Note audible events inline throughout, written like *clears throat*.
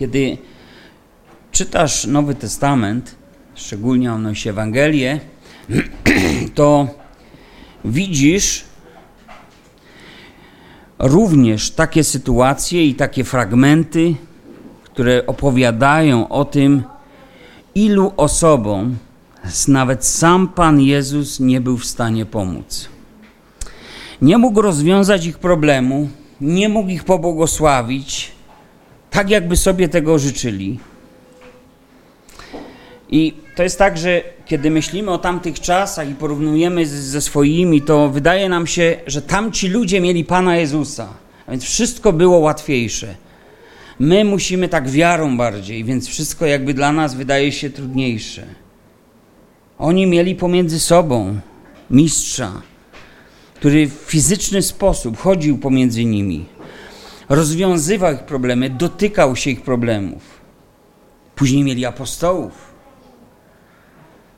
Kiedy czytasz Nowy Testament, szczególnie odnosi Ewangelię, *clears throat* to widzisz również takie sytuacje i takie fragmenty, które opowiadają o tym, ilu osobom nawet sam Pan Jezus nie był w stanie pomóc. Nie mógł rozwiązać ich problemu, nie mógł ich pobłogosławić, tak jakby sobie tego życzyli. I to jest tak, że kiedy myślimy o tamtych czasach i porównujemy ze swoimi, to wydaje nam się, że tamci ludzie mieli Pana Jezusa, a więc wszystko było łatwiejsze. My musimy tak wiarą bardziej, więc wszystko jakby dla nas wydaje się trudniejsze. Oni mieli pomiędzy sobą mistrza, który w fizyczny sposób chodził pomiędzy nimi, rozwiązywał ich problemy, dotykał się ich problemów. Później mieli apostołów.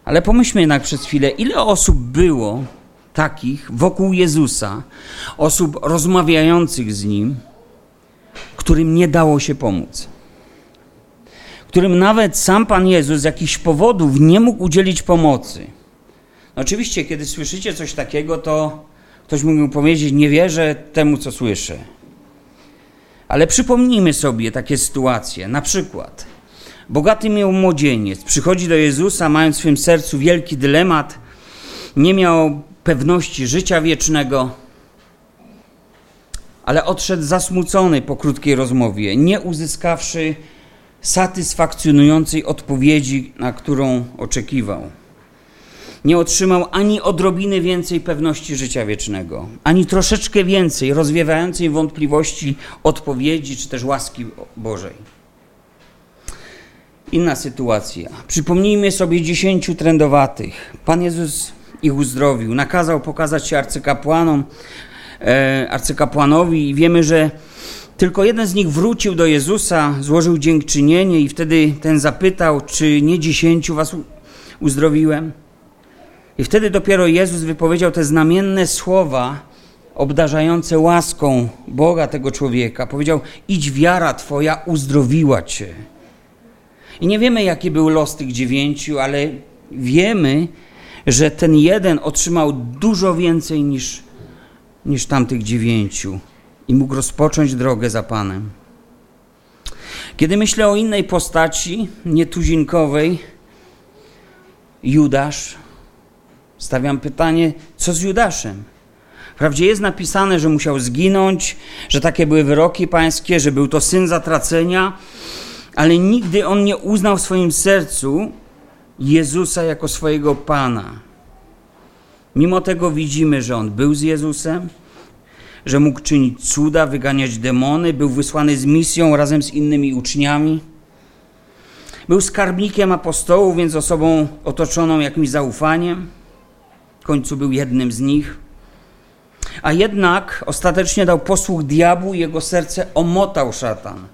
Ale pomyślmy jednak przez chwilę, ile osób było takich wokół Jezusa, osób rozmawiających z Nim, którym nie dało się pomóc. Którym nawet sam Pan Jezus z jakichś powodów nie mógł udzielić pomocy. No oczywiście, kiedy słyszycie coś takiego, to ktoś mógł powiedzieć: Nie wierzę temu, co słyszę. Ale przypomnijmy sobie takie sytuacje. Na przykład, bogaty miał młodzieniec, przychodzi do Jezusa, mając w swym sercu wielki dylemat, nie miał pewności życia wiecznego ale odszedł zasmucony po krótkiej rozmowie, nie uzyskawszy satysfakcjonującej odpowiedzi, na którą oczekiwał. Nie otrzymał ani odrobiny więcej pewności życia wiecznego, ani troszeczkę więcej rozwiewającej wątpliwości odpowiedzi czy też łaski Bożej. Inna sytuacja. Przypomnijmy sobie dziesięciu trędowatych. Pan Jezus ich uzdrowił, nakazał pokazać się arcykapłanom, E, arcykapłanowi i wiemy, że tylko jeden z nich wrócił do Jezusa, złożył dziękczynienie i wtedy ten zapytał, czy nie dziesięciu was uzdrowiłem? I wtedy dopiero Jezus wypowiedział te znamienne słowa obdarzające łaską Boga tego człowieka. Powiedział: Idź, wiara Twoja uzdrowiła Cię. I nie wiemy, jaki był los tych dziewięciu, ale wiemy, że ten jeden otrzymał dużo więcej niż niż tamtych dziewięciu i mógł rozpocząć drogę za Panem. Kiedy myślę o innej postaci, nietuzinkowej, Judasz, stawiam pytanie, co z Judaszem? Wprawdzie jest napisane, że musiał zginąć, że takie były wyroki pańskie, że był to syn zatracenia, ale nigdy on nie uznał w swoim sercu Jezusa jako swojego Pana. Mimo tego widzimy, że on był z Jezusem, że mógł czynić cuda, wyganiać demony, był wysłany z misją razem z innymi uczniami. Był skarbnikiem apostołów, więc osobą otoczoną jakimś zaufaniem. W końcu był jednym z nich. A jednak ostatecznie dał posłuch diabłu i jego serce omotał szatan.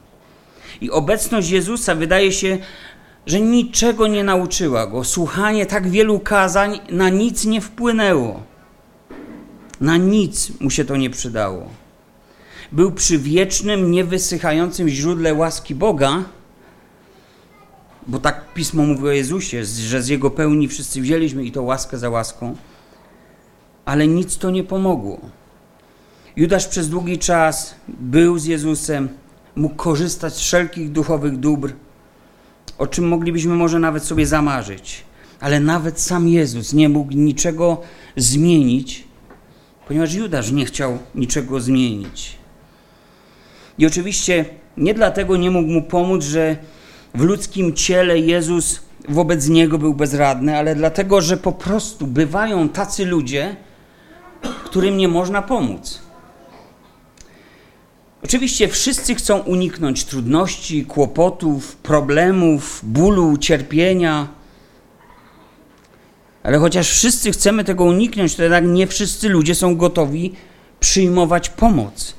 I obecność Jezusa wydaje się, że niczego nie nauczyła go. Słuchanie tak wielu kazań na nic nie wpłynęło. Na nic mu się to nie przydało. Był przy wiecznym, niewysychającym źródle łaski Boga, bo tak pismo mówi o Jezusie, że z Jego pełni wszyscy wzięliśmy i to łaskę za łaską, ale nic to nie pomogło. Judasz przez długi czas był z Jezusem, mógł korzystać z wszelkich duchowych dóbr, o czym moglibyśmy może nawet sobie zamarzyć. Ale nawet sam Jezus nie mógł niczego zmienić, ponieważ Judasz nie chciał niczego zmienić. I oczywiście nie dlatego nie mógł mu pomóc, że w ludzkim ciele Jezus wobec niego był bezradny, ale dlatego, że po prostu bywają tacy ludzie, którym nie można pomóc. Oczywiście wszyscy chcą uniknąć trudności, kłopotów, problemów, bólu, cierpienia. Ale chociaż wszyscy chcemy tego uniknąć, to jednak nie wszyscy ludzie są gotowi przyjmować pomoc,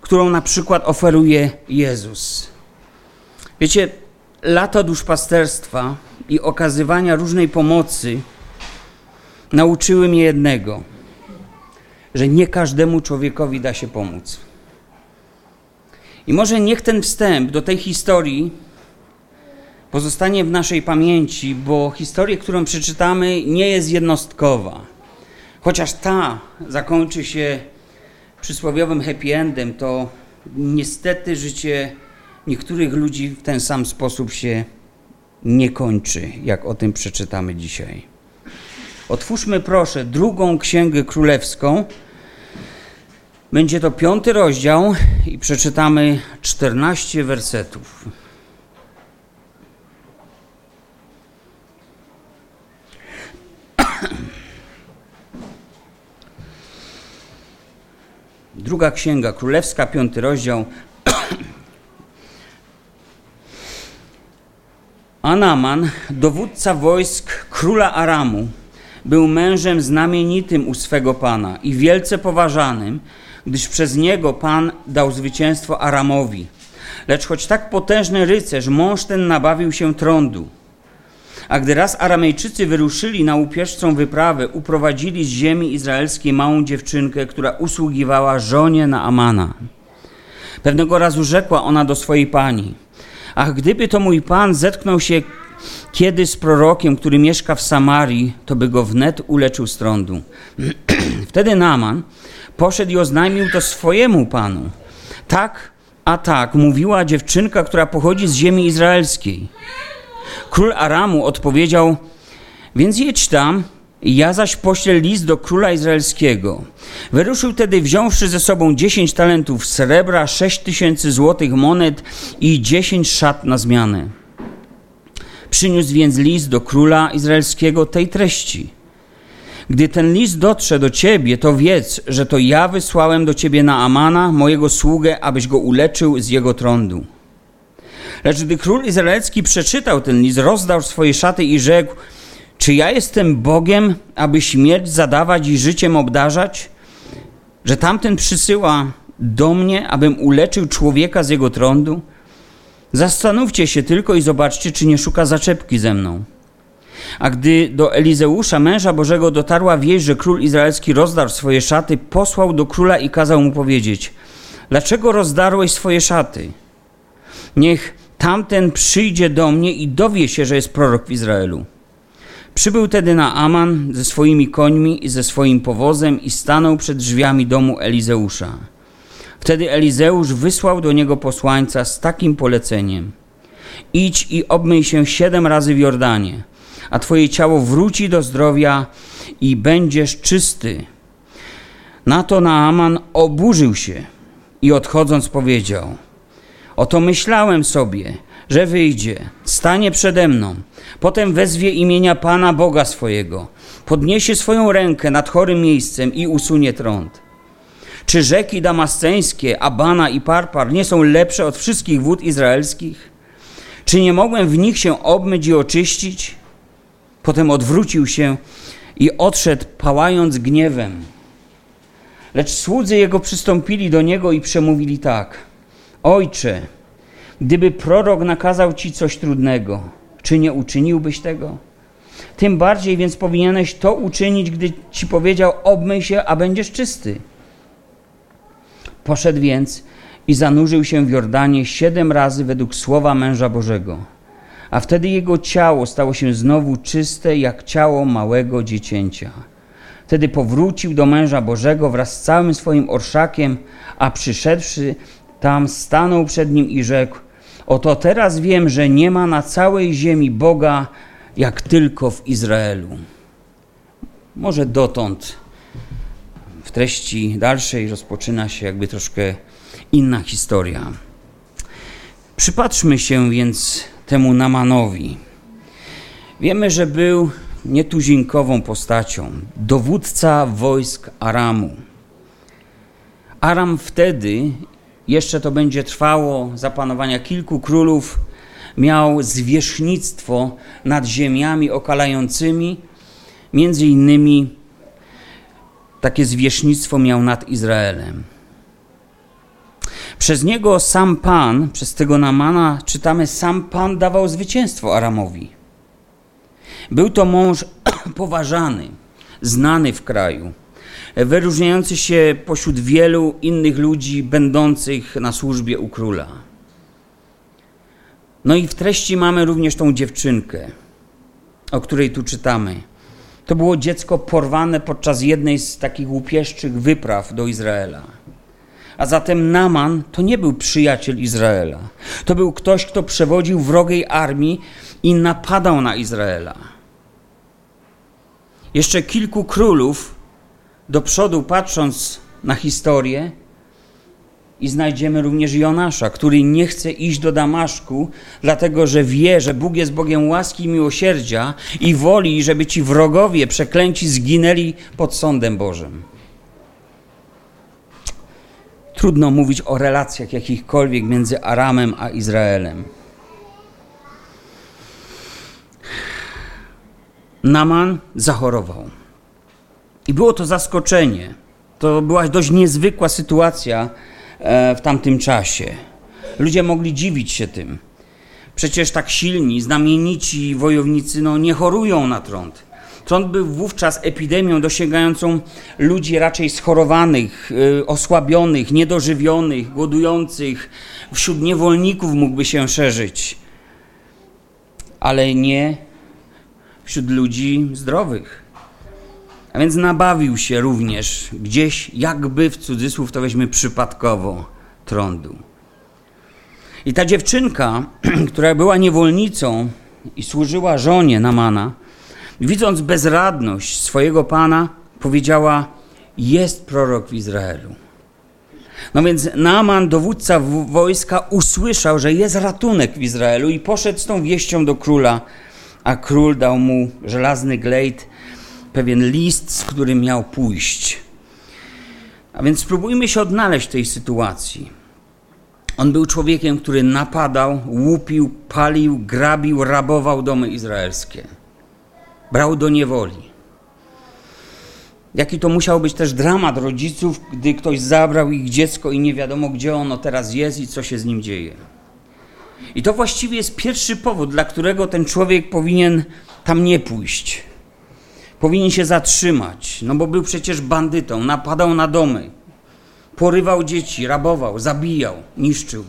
którą na przykład oferuje Jezus. Wiecie, lata duszpasterstwa i okazywania różnej pomocy nauczyły mnie jednego, że nie każdemu człowiekowi da się pomóc. I może niech ten wstęp do tej historii pozostanie w naszej pamięci, bo historia, którą przeczytamy, nie jest jednostkowa. Chociaż ta zakończy się przysłowiowym happy endem, to niestety życie niektórych ludzi w ten sam sposób się nie kończy, jak o tym przeczytamy dzisiaj. Otwórzmy proszę drugą księgę królewską. Będzie to piąty rozdział i przeczytamy 14 wersetów. Druga księga królewska, piąty rozdział. *clears throat* Anaman, dowódca wojsk króla Aramu, był mężem znamienitym u swego pana i wielce poważanym, gdyż przez niego pan dał zwycięstwo Aramowi. Lecz choć tak potężny rycerz, mąż ten nabawił się trądu. A gdy raz Aramejczycy wyruszyli na upieszczą wyprawę, uprowadzili z ziemi izraelskiej małą dziewczynkę, która usługiwała żonie na Amana. Pewnego razu rzekła ona do swojej pani: Ach, gdyby to mój pan zetknął się kiedy z prorokiem, który mieszka w Samarii, to by go wnet uleczył z trądu. *clears throat* Wtedy Naman poszedł i oznajmił to swojemu panu. Tak, a tak, mówiła dziewczynka, która pochodzi z ziemi izraelskiej. Król Aramu odpowiedział: Więc jedź tam, ja zaś poślę list do króla izraelskiego. Wyruszył tedy, wziąwszy ze sobą dziesięć talentów srebra, sześć tysięcy złotych monet i dziesięć szat na zmianę. Przyniósł więc list do króla izraelskiego tej treści. Gdy ten list dotrze do ciebie, to wiedz, że to ja wysłałem do ciebie na Amana, mojego sługę, abyś go uleczył z jego trądu. Lecz gdy król izraelski przeczytał ten list, rozdał swoje szaty i rzekł: Czy ja jestem Bogiem, aby śmierć zadawać i życiem obdarzać? Że tamten przysyła do mnie, abym uleczył człowieka z jego trądu? Zastanówcie się tylko i zobaczcie, czy nie szuka zaczepki ze mną. A gdy do Elizeusza, męża Bożego, dotarła wieść, że król izraelski rozdarł swoje szaty, posłał do króla i kazał mu powiedzieć: Dlaczego rozdarłeś swoje szaty? Niech tamten przyjdzie do mnie i dowie się, że jest prorok w Izraelu. Przybył tedy na Aman ze swoimi końmi i ze swoim powozem i stanął przed drzwiami domu Elizeusza. Wtedy Elizeusz wysłał do niego posłańca z takim poleceniem: Idź i obmyj się siedem razy w Jordanie, a twoje ciało wróci do zdrowia i będziesz czysty. Na to Naaman oburzył się i odchodząc powiedział: Oto myślałem sobie, że wyjdzie, stanie przede mną, potem wezwie imienia Pana Boga swojego, podniesie swoją rękę nad chorym miejscem i usunie trąd. Czy rzeki damasceńskie, Abana i Parpar nie są lepsze od wszystkich wód izraelskich? Czy nie mogłem w nich się obmyć i oczyścić? Potem odwrócił się i odszedł, pałając gniewem. Lecz słudzy jego przystąpili do niego i przemówili tak: Ojcze, gdyby prorok nakazał ci coś trudnego, czy nie uczyniłbyś tego? Tym bardziej więc powinieneś to uczynić, gdy ci powiedział: Obmyj się, a będziesz czysty. Poszedł więc i zanurzył się w Jordanie siedem razy według słowa męża Bożego. A wtedy jego ciało stało się znowu czyste, jak ciało małego dziecięcia. Wtedy powrócił do męża Bożego wraz z całym swoim orszakiem, a przyszedłszy tam stanął przed nim i rzekł: Oto teraz wiem, że nie ma na całej ziemi Boga, jak tylko w Izraelu. Może dotąd w treści dalszej rozpoczyna się jakby troszkę inna historia. Przypatrzmy się więc temu Namanowi. Wiemy, że był nietuzinkową postacią, dowódca wojsk Aramu. Aram wtedy, jeszcze to będzie trwało za panowania kilku królów, miał zwierzchnictwo nad ziemiami okalającymi, między innymi takie zwierzchnictwo miał nad Izraelem. Przez niego sam Pan, przez tego Namana czytamy, sam Pan dawał zwycięstwo Aramowi. Był to mąż *clears throat* poważany, znany w kraju. wyróżniający się pośród wielu innych ludzi będących na służbie u króla. No i w treści mamy również tą dziewczynkę, o której tu czytamy. To było dziecko porwane podczas jednej z takich łupieszczych wypraw do Izraela. A zatem Naman to nie był przyjaciel Izraela. To był ktoś, kto przewodził wrogiej armii i napadał na Izraela. Jeszcze kilku królów do przodu patrząc na historię i znajdziemy również Jonasza, który nie chce iść do Damaszku, dlatego że wie, że Bóg jest Bogiem łaski i miłosierdzia i woli, żeby ci wrogowie przeklęci zginęli pod sądem Bożym. Trudno mówić o relacjach jakichkolwiek między Aramem a Izraelem. Naman zachorował. I było to zaskoczenie. To była dość niezwykła sytuacja e, w tamtym czasie. Ludzie mogli dziwić się tym. Przecież tak silni, znamienici wojownicy no, nie chorują na trąd. Trąd był wówczas epidemią dosięgającą ludzi raczej schorowanych, y, osłabionych, niedożywionych, głodujących. Wśród niewolników mógłby się szerzyć, ale nie wśród ludzi zdrowych. A więc nabawił się również gdzieś, jakby w cudzysłów to weźmy przypadkowo, trądu. I ta dziewczynka, *clears throat* która była niewolnicą i służyła żonie Namana, widząc bezradność swojego pana, powiedziała: Jest prorok w Izraelu. No więc Naaman, dowódca wojska, usłyszał, że jest ratunek w Izraelu i poszedł z tą wieścią do króla, a król dał mu żelazny glejt, pewien list, z którym miał pójść. A więc spróbujmy się odnaleźć w tej sytuacji. On był człowiekiem, który napadał, łupił, palił, grabił, rabował domy izraelskie brał do niewoli. Jaki to musiał być też dramat rodziców, gdy ktoś zabrał ich dziecko i nie wiadomo, gdzie ono teraz jest i co się z nim dzieje. I to właściwie jest pierwszy powód, dla którego ten człowiek powinien tam nie pójść. Powinien się zatrzymać, no bo był przecież bandytą, napadał na domy, porywał dzieci, rabował, zabijał, niszczył.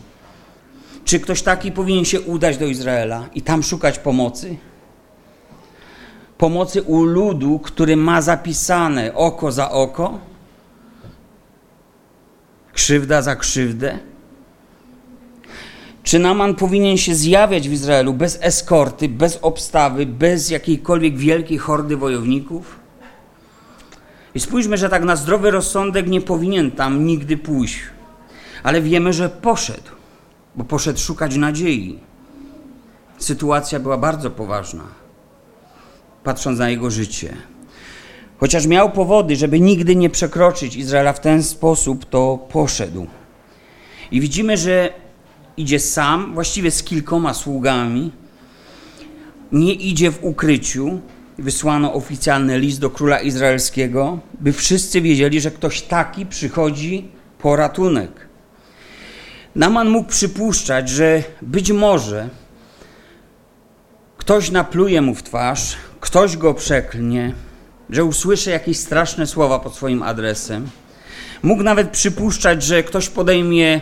Czy ktoś taki powinien się udać do Izraela i tam szukać pomocy? Pomocy u ludu, który ma zapisane oko za oko, krzywda za krzywdę? Czy Naman powinien się zjawiać w Izraelu bez eskorty, bez obstawy, bez jakiejkolwiek wielkiej hordy wojowników? I spójrzmy, że tak na zdrowy rozsądek nie powinien tam nigdy pójść. Ale wiemy, że poszedł, bo poszedł szukać nadziei. Sytuacja była bardzo poważna patrząc na jego życie. Chociaż miał powody, żeby nigdy nie przekroczyć Izraela w ten sposób, to poszedł. I widzimy, że idzie sam, właściwie z kilkoma sługami. Nie idzie w ukryciu. Wysłano oficjalny list do króla izraelskiego, by wszyscy wiedzieli, że ktoś taki przychodzi po ratunek. Naman mógł przypuszczać, że być może ktoś napluje mu w twarz, ktoś go przeklnie, że usłyszy jakieś straszne słowa pod swoim adresem. Mógł nawet przypuszczać, że ktoś podejmie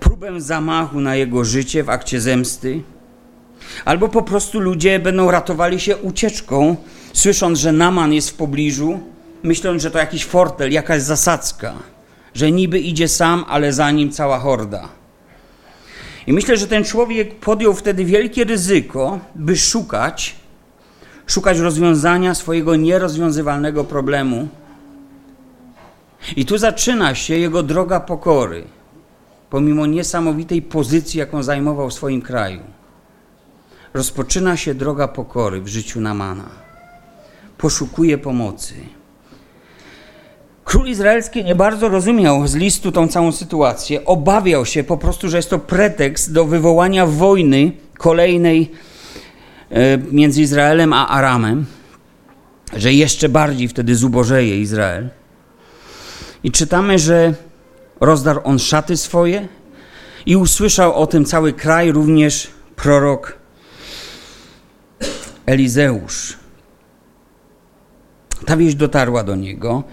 próbę zamachu na jego życie w akcie zemsty, albo po prostu ludzie będą ratowali się ucieczką, słysząc, że Naman jest w pobliżu, myśląc, że to jakiś fortel, jakaś zasadzka, że niby idzie sam, ale za nim cała horda. I myślę, że ten człowiek podjął wtedy wielkie ryzyko, by szukać szukać rozwiązania swojego nierozwiązywalnego problemu. I tu zaczyna się jego droga pokory, pomimo niesamowitej pozycji, jaką zajmował w swoim kraju. Rozpoczyna się droga pokory w życiu Namana. Poszukuje pomocy. Król izraelski nie bardzo rozumiał z listu tą całą sytuację. Obawiał się po prostu, że jest to pretekst do wywołania wojny kolejnej między Izraelem a Aramem, że jeszcze bardziej wtedy zubożeje Izrael. I czytamy, że rozdarł on szaty swoje i usłyszał o tym cały kraj, również prorok Elizeusz. Ta wieść dotarła do niego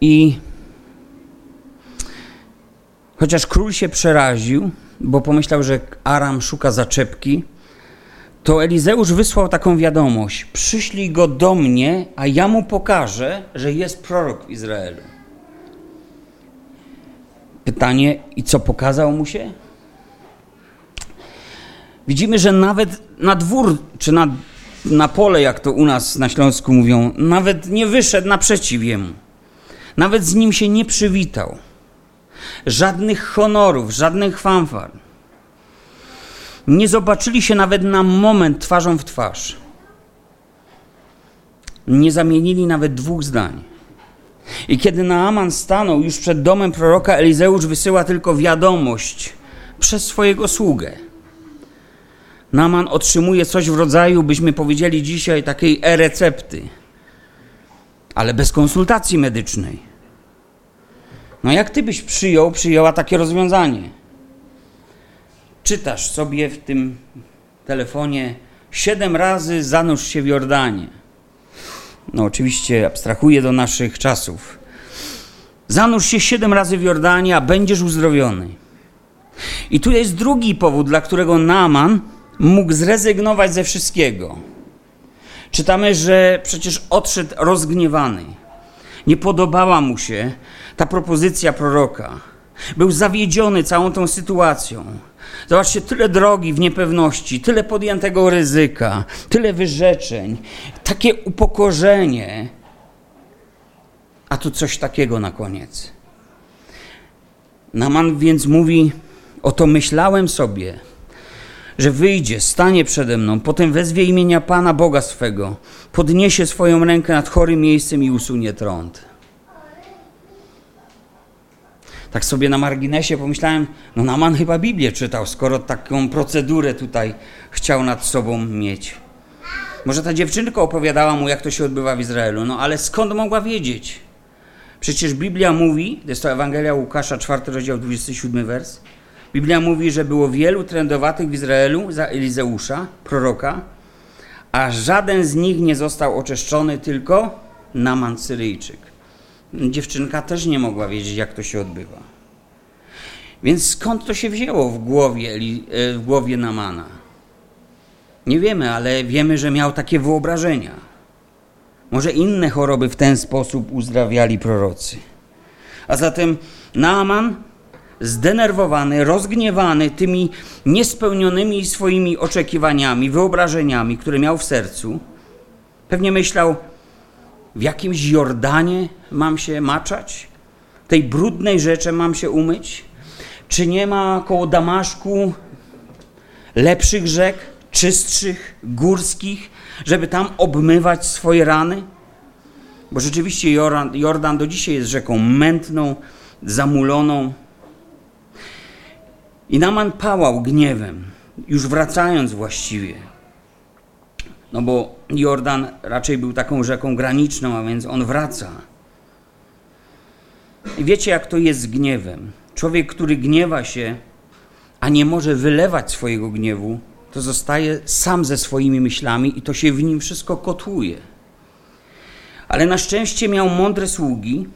I chociaż król się przeraził, bo pomyślał, że Aram szuka zaczepki, to Elizeusz wysłał taką wiadomość: Przyślij go do mnie, a ja mu pokażę, że jest prorok w Izraelu. Pytanie, i co pokazał mu się? Widzimy, że nawet na dwór, czy na, na pole, jak to u nas na Śląsku mówią, nawet nie wyszedł naprzeciw jemu. Nawet z nim się nie przywitał. Żadnych honorów, żadnych fanfar. Nie zobaczyli się nawet na moment twarzą w twarz. Nie zamienili nawet dwóch zdań. I kiedy Naaman stanął już przed domem proroka, Elizeusz wysyła tylko wiadomość przez swojego sługę. Naaman otrzymuje coś w rodzaju, byśmy powiedzieli dzisiaj, takiej e-recepty, ale bez konsultacji medycznej. No jak ty byś przyjął, przyjęła takie rozwiązanie? Czytasz sobie w tym telefonie siedem razy zanurz się w Jordanie. No oczywiście abstrahuję do naszych czasów. Zanurz się siedem razy w Jordanie, a będziesz uzdrowiony. I tu jest drugi powód, dla którego Naaman mógł zrezygnować ze wszystkiego. Czytamy, że przecież odszedł rozgniewany. Nie podobała mu się ta propozycja proroka. Był zawiedziony całą tą sytuacją. Zobaczcie, tyle drogi w niepewności, tyle podjętego ryzyka, tyle wyrzeczeń, takie upokorzenie, a tu coś takiego na koniec. Naman więc mówi: Oto myślałem sobie, że wyjdzie, stanie przede mną, potem wezwie imienia Pana Boga swego, podniesie swoją rękę nad chorym miejscem i usunie trąd. Tak sobie na marginesie pomyślałem, no Naman chyba Biblię czytał, skoro taką procedurę tutaj chciał nad sobą mieć. Może ta dziewczynka opowiadała mu, jak to się odbywa w Izraelu, no ale skąd mogła wiedzieć? Przecież Biblia mówi, to jest to Ewangelia Łukasza, 4 rozdział, 27 wers, Biblia mówi, że było wielu trędowatych w Izraelu za Elizeusza, proroka, a żaden z nich nie został oczyszczony, tylko Naman Syryjczyk. Dziewczynka też nie mogła wiedzieć, jak to się odbywa. Więc skąd to się wzięło w głowie, e, w głowie Namana? Nie wiemy, ale wiemy, że miał takie wyobrażenia. Może inne choroby w ten sposób uzdrawiali prorocy. A zatem Naaman zdenerwowany, rozgniewany tymi niespełnionymi swoimi oczekiwaniami, wyobrażeniami, które miał w sercu, pewnie myślał, w jakimś Jordanie mam się maczać? Tej brudnej rzeczy mam się umyć? Czy nie ma koło Damaszku lepszych rzek, czystszych, górskich, żeby tam obmywać swoje rany? Bo rzeczywiście Jordan, do dzisiaj jest rzeką mętną, zamuloną, i Naman pałał gniewem, już wracając właściwie. No bo Jordan raczej był taką rzeką graniczną, a więc on wraca. I wiecie, jak to jest z gniewem. Człowiek, który gniewa się, a nie może wylewać swojego gniewu, to zostaje sam ze swoimi myślami i to się w nim wszystko kotłuje. Ale na szczęście miał mądre sługi,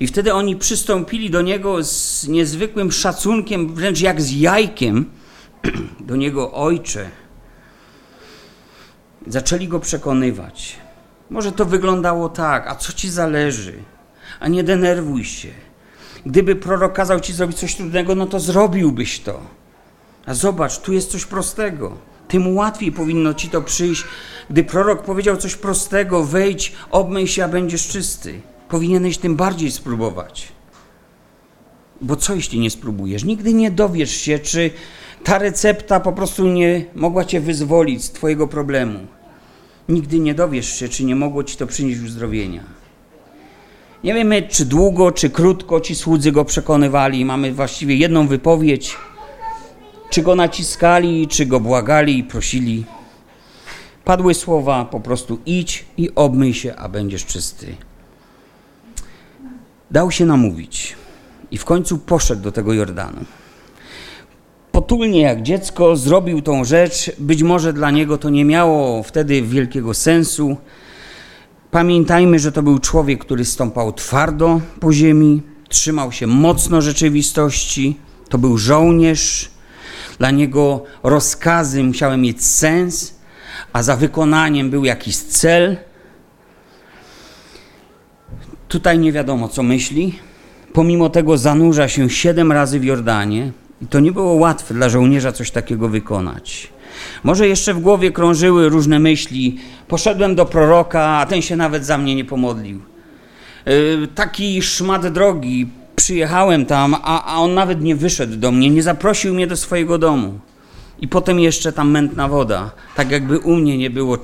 i wtedy oni przystąpili do niego z niezwykłym szacunkiem, wręcz jak z jajkiem, *clears throat* do niego ojcze. Zaczęli go przekonywać. Może to wyglądało tak, a co ci zależy? A nie denerwuj się. Gdyby prorok kazał ci zrobić coś trudnego, no to zrobiłbyś to. A zobacz, tu jest coś prostego. Tym łatwiej powinno ci to przyjść, gdy prorok powiedział coś prostego: wejdź, obmyj się, a będziesz czysty powinieneś tym bardziej spróbować. Bo co jeśli nie spróbujesz? Nigdy nie dowiesz się, czy ta recepta po prostu nie mogła cię wyzwolić z twojego problemu. Nigdy nie dowiesz się, czy nie mogło ci to przynieść uzdrowienia. Nie wiemy, czy długo, czy krótko ci słudzy go przekonywali. Mamy właściwie jedną wypowiedź. Czy go naciskali, czy go błagali i prosili. Padły słowa po prostu idź i obmyj się, a będziesz czysty. Dał się namówić i w końcu poszedł do tego Jordanu. Potulnie jak dziecko zrobił tą rzecz, być może dla niego to nie miało wtedy wielkiego sensu. Pamiętajmy, że to był człowiek, który stąpał twardo po ziemi, trzymał się mocno rzeczywistości. To był żołnierz. Dla niego rozkazy musiały mieć sens, a za wykonaniem był jakiś cel. Tutaj nie wiadomo, co myśli. Pomimo tego zanurza się siedem razy w Jordanie i to nie było łatwe dla żołnierza coś takiego wykonać. Może jeszcze w głowie krążyły różne myśli. Poszedłem do proroka, a ten się nawet za mnie nie pomodlił. Yy, taki szmat drogi, przyjechałem tam, a, a on nawet nie wyszedł do mnie, nie zaprosił mnie do swojego domu. I potem jeszcze tam mętna woda, tak jakby u mnie nie było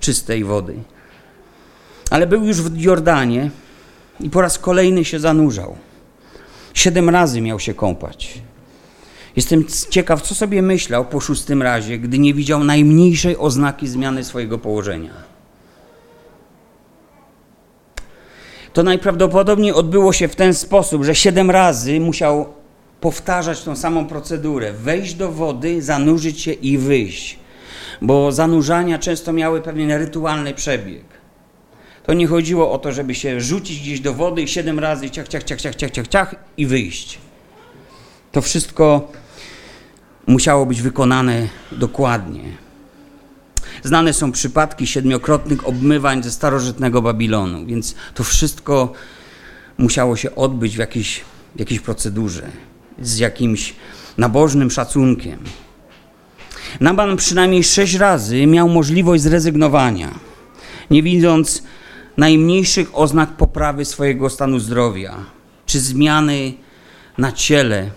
czystej wody. Ale był już w Jordanie i po raz kolejny się zanurzał. Siedem razy miał się kąpać. Jestem ciekaw, co sobie myślał po szóstym razie, gdy nie widział najmniejszej oznaki zmiany swojego położenia. To najprawdopodobniej odbyło się w ten sposób, że siedem razy musiał powtarzać tą samą procedurę: wejść do wody, zanurzyć się i wyjść. Bo zanurzania często miały pewien rytualny przebieg. To nie chodziło o to, żeby się rzucić gdzieś do wody i siedem razy ciach, ciach, ciach, ciach, ciach, ciach, ciach i wyjść. To wszystko musiało być wykonane dokładnie. Znane są przypadki siedmiokrotnych obmywań ze starożytnego Babilonu, więc to wszystko musiało się odbyć w jakiejś, jakiejś procedurze, z jakimś nabożnym szacunkiem. Naban przynajmniej sześć razy miał możliwość zrezygnowania, nie widząc najmniejszych oznak poprawy swojego stanu zdrowia czy zmiany na ciele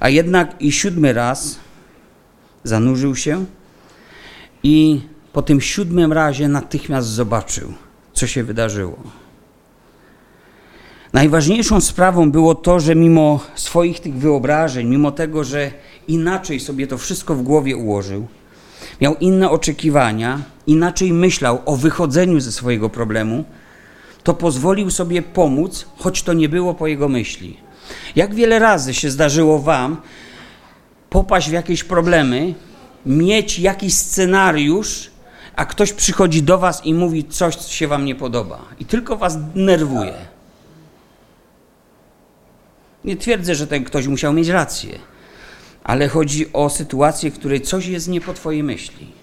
a jednak i siódmy raz zanurzył się i po tym siódmym razie natychmiast zobaczył, co się wydarzyło. Najważniejszą sprawą było to, że mimo swoich tych wyobrażeń, mimo tego, że inaczej sobie to wszystko w głowie ułożył, miał inne oczekiwania, inaczej myślał o wychodzeniu ze swojego problemu, to pozwolił sobie pomóc, choć to nie było po jego myśli. Jak wiele razy się zdarzyło Wam popaść w jakieś problemy, mieć jakiś scenariusz, a ktoś przychodzi do Was i mówi coś, co się Wam nie podoba i tylko Was denerwuje. Nie twierdzę, że ten ktoś musiał mieć rację, ale chodzi o sytuację, w której coś jest nie po Twojej myśli.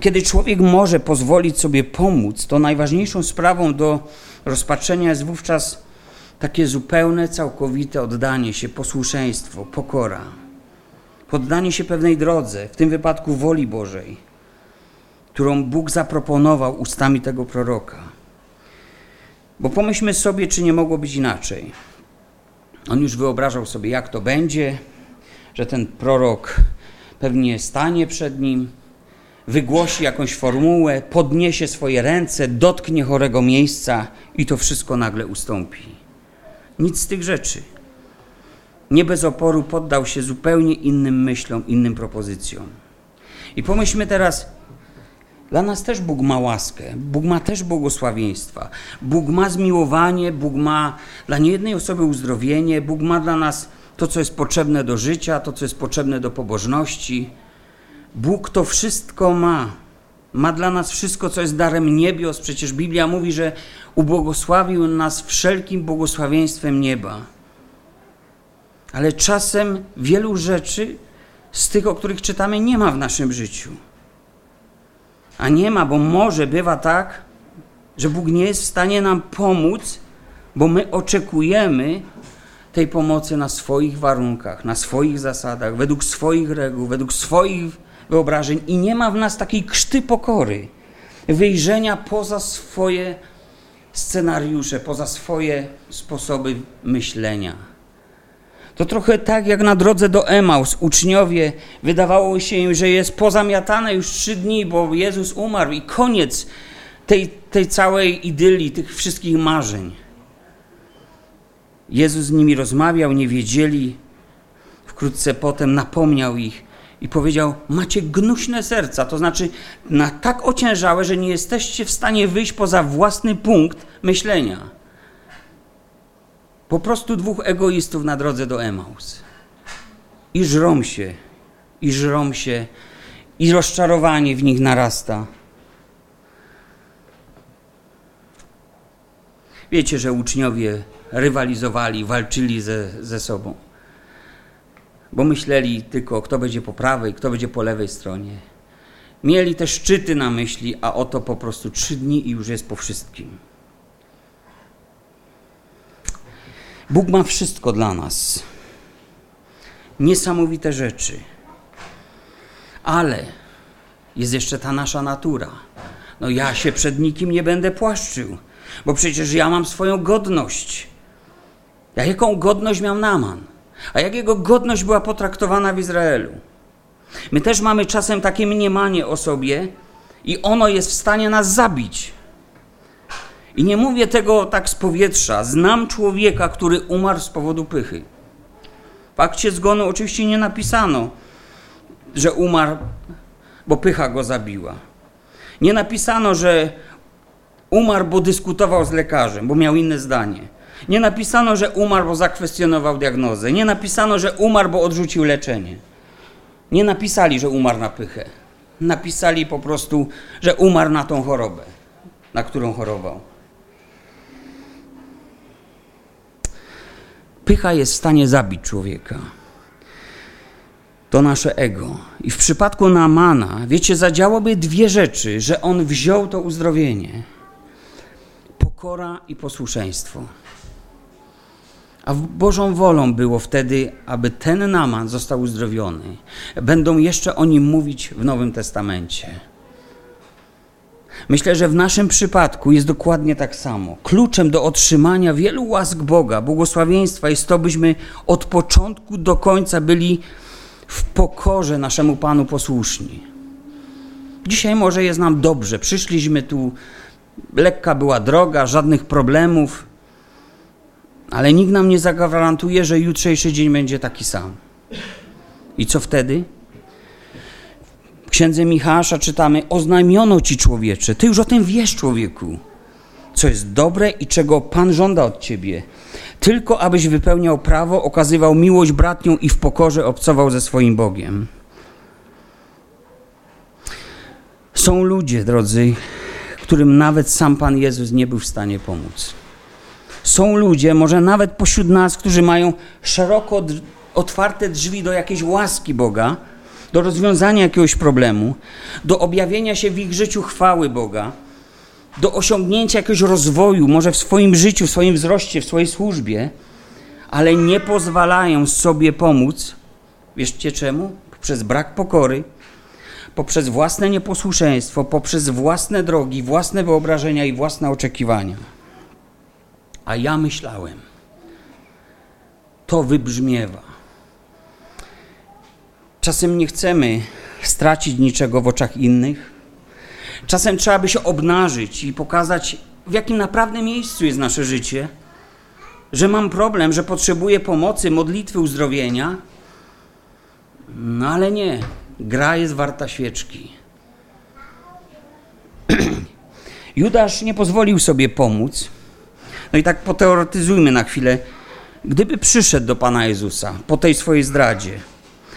Kiedy człowiek może pozwolić sobie pomóc, to najważniejszą sprawą do rozpatrzenia jest wówczas takie zupełne, całkowite oddanie się, posłuszeństwo, pokora, poddanie się pewnej drodze, w tym wypadku woli Bożej, którą Bóg zaproponował ustami tego proroka. Bo pomyślmy sobie, czy nie mogło być inaczej. On już wyobrażał sobie, jak to będzie, że ten prorok pewnie stanie przed nim, wygłosi jakąś formułę, podniesie swoje ręce, dotknie chorego miejsca i to wszystko nagle ustąpi. Nic z tych rzeczy. Nie bez oporu poddał się zupełnie innym myślom, innym propozycjom. I pomyślmy teraz, dla nas też Bóg ma łaskę, Bóg ma też błogosławieństwa, Bóg ma zmiłowanie, Bóg ma dla niejednej osoby uzdrowienie, Bóg ma dla nas to, co jest potrzebne do życia, to, co jest potrzebne do pobożności. Bóg to wszystko ma. Ma dla nas wszystko, co jest darem niebios. Przecież Biblia mówi, że ubłogosławił nas wszelkim błogosławieństwem nieba. Ale czasem wielu rzeczy z tych, o których czytamy, nie ma w naszym życiu. A nie ma, bo może bywa tak, że Bóg nie jest w stanie nam pomóc, bo my oczekujemy tej pomocy na swoich warunkach, na swoich zasadach, według swoich reguł, według swoich wyobrażeń i nie ma w nas takiej krzty pokory, wyjrzenia poza swoje scenariusze, poza swoje sposoby myślenia. To trochę tak jak na drodze do Emaus. Uczniowie wydawało się im, że jest pozamiatane już trzy dni, bo Jezus umarł i koniec tej, tej całej idylii, tych wszystkich marzeń. Jezus z nimi rozmawiał, nie wiedzieli. Wkrótce potem napomniał ich, i powiedział: Macie gnuśne serca, to znaczy na tak ociężałe, że nie jesteście w stanie wyjść poza własny punkt myślenia. Po prostu dwóch egoistów na drodze do Emaus. I żrą się, i żrą się, i rozczarowanie w nich narasta. Wiecie, że uczniowie rywalizowali, walczyli ze, ze sobą bo myśleli tylko, kto będzie po prawej, kto będzie po lewej stronie. Mieli te szczyty na myśli, a oto po prostu trzy dni i już jest po wszystkim. Bóg ma wszystko dla nas. Niesamowite rzeczy. Ale jest jeszcze ta nasza natura. No ja się przed nikim nie będę płaszczył, bo przecież ja mam swoją godność. Ja jaką godność miał Naman? A jak jego godność była potraktowana w Izraelu? My też mamy czasem takie mniemanie o sobie i ono jest w stanie nas zabić. I nie mówię tego tak z powietrza. Znam człowieka, który umarł z powodu pychy. W akcie zgonu oczywiście nie napisano, że umarł, bo pycha go zabiła. Nie napisano, że umarł, bo dyskutował z lekarzem, bo miał inne zdanie. Nie napisano, że umarł, bo zakwestionował diagnozę. Nie napisano, że umarł, bo odrzucił leczenie. Nie napisali, że umarł na pychę. Napisali po prostu, że umarł na tą chorobę, na którą chorował. Pycha jest w stanie zabić człowieka. To nasze ego. I w przypadku Naamana, wiecie, zadziałaby dwie rzeczy, że on wziął to uzdrowienie. Pokora i posłuszeństwo. A Bożą wolą było wtedy, aby ten Naman został uzdrowiony. Będą jeszcze o nim mówić w Nowym Testamencie. Myślę, że w naszym przypadku jest dokładnie tak samo. Kluczem do otrzymania wielu łask Boga, błogosławieństwa jest to, byśmy od początku do końca byli w pokorze naszemu Panu posłuszni. Dzisiaj może jest nam dobrze. Przyszliśmy tu, lekka była droga, żadnych problemów, ale nikt nam nie zagwarantuje, że jutrzejszy dzień będzie taki sam. I co wtedy? księdze Michała czytamy: Oznajmiono ci człowiecze, ty już o tym wiesz, człowieku, co jest dobre i czego Pan żąda od ciebie. Tylko abyś wypełniał prawo, okazywał miłość bratnią i w pokorze obcował ze swoim Bogiem. Są ludzie, drodzy, którym nawet sam Pan Jezus nie był w stanie pomóc. Są ludzie, może nawet pośród nas, którzy mają szeroko otwarte drzwi do jakiejś łaski Boga, do rozwiązania jakiegoś problemu, do objawienia się w ich życiu chwały Boga, do osiągnięcia jakiegoś rozwoju, może w swoim życiu, w swoim wzroście, w swojej służbie, ale nie pozwalają sobie pomóc. Wieszcie czemu? Poprzez brak pokory, poprzez własne nieposłuszeństwo, poprzez własne drogi, własne wyobrażenia i własne oczekiwania. A ja myślałem, to wybrzmiewa Czasem nie chcemy stracić niczego w oczach innych. Czasem trzeba by się obnażyć i pokazać, w jakim naprawdę miejscu jest nasze życie, że mam problem, że potrzebuję pomocy, modlitwy, uzdrowienia. No ale nie, gra jest warta świeczki. *clears throat* Judasz nie pozwolił sobie pomóc. No i tak poteoretyzujmy na chwilę. Gdyby przyszedł do Pana Jezusa po tej swojej zdradzie,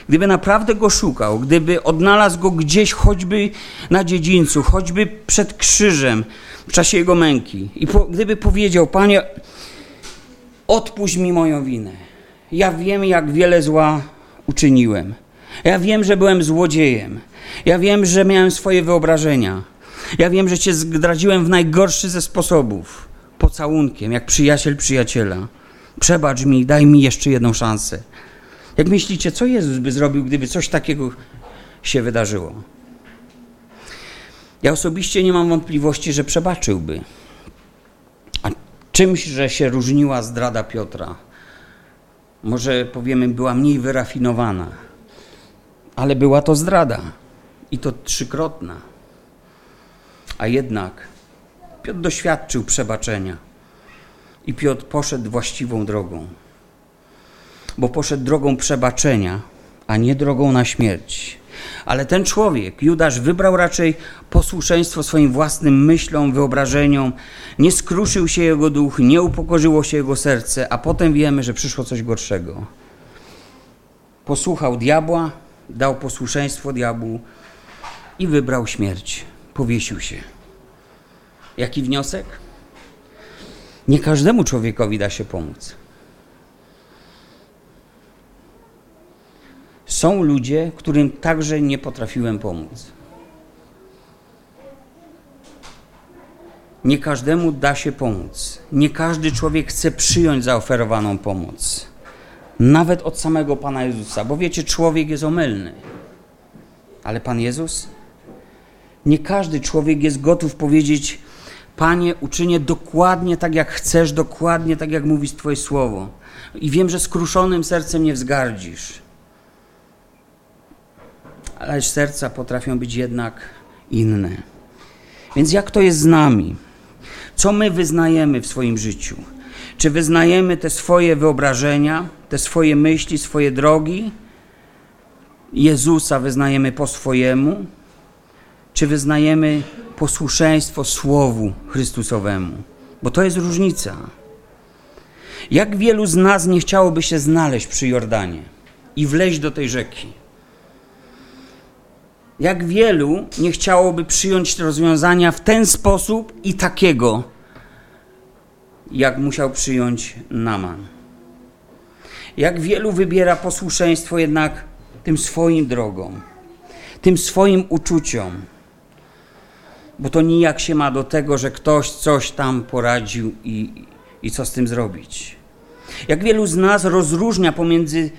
gdyby naprawdę go szukał, gdyby odnalazł go gdzieś, choćby na dziedzińcu, choćby przed krzyżem w czasie jego męki, i po, gdyby powiedział: Panie, odpuść mi moją winę. Ja wiem, jak wiele zła uczyniłem. Ja wiem, że byłem złodziejem. Ja wiem, że miałem swoje wyobrażenia. Ja wiem, że cię zdradziłem w najgorszy ze sposobów pocałunkiem, jak przyjaciel przyjaciela. Przebacz mi, daj mi jeszcze jedną szansę. Jak myślicie, co Jezus by zrobił, gdyby coś takiego się wydarzyło? Ja osobiście nie mam wątpliwości, że przebaczyłby. A czymś, że się różniła zdrada Piotra? Może powiemy, była mniej wyrafinowana, ale była to zdrada i to trzykrotna. A jednak Piotr doświadczył przebaczenia i Piotr poszedł właściwą drogą bo poszedł drogą przebaczenia, a nie drogą na śmierć. Ale ten człowiek, Judasz, wybrał raczej posłuszeństwo swoim własnym myślom, wyobrażeniom. Nie skruszył się jego duch, nie upokorzyło się jego serce, a potem wiemy, że przyszło coś gorszego. Posłuchał diabła, dał posłuszeństwo diabłu i wybrał śmierć. Powiesił się. Jaki wniosek? Nie każdemu człowiekowi da się pomóc. Są ludzie, którym także nie potrafiłem pomóc. Nie każdemu da się pomóc. Nie każdy człowiek chce przyjąć zaoferowaną pomoc. Nawet od samego Pana Jezusa, bo wiecie, człowiek jest omylny. Ale Pan Jezus? Nie każdy człowiek jest gotów powiedzieć: Panie, uczynię dokładnie tak, jak chcesz, dokładnie tak, jak mówi Twoje słowo. I wiem, że skruszonym sercem nie wzgardzisz. Ale serca potrafią być jednak inne. Więc jak to jest z nami? Co my wyznajemy w swoim życiu? Czy wyznajemy te swoje wyobrażenia, te swoje myśli, swoje drogi? Jezusa wyznajemy po swojemu? Czy wyznajemy posłuszeństwo Słowu Chrystusowemu? Bo to jest różnica. Jak wielu z nas nie chciałoby się znaleźć przy Jordanie i wleźć do tej rzeki? Jak wielu nie chciałoby przyjąć rozwiązania w ten sposób i takiego, jak musiał przyjąć Naman? Jak wielu wybiera posłuszeństwo jednak tym swoim drogom, tym swoim uczuciom, bo to nijak się ma do tego, że ktoś coś tam poradził i, i co z tym zrobić. Jak wielu z nas rozróżnia pomiędzy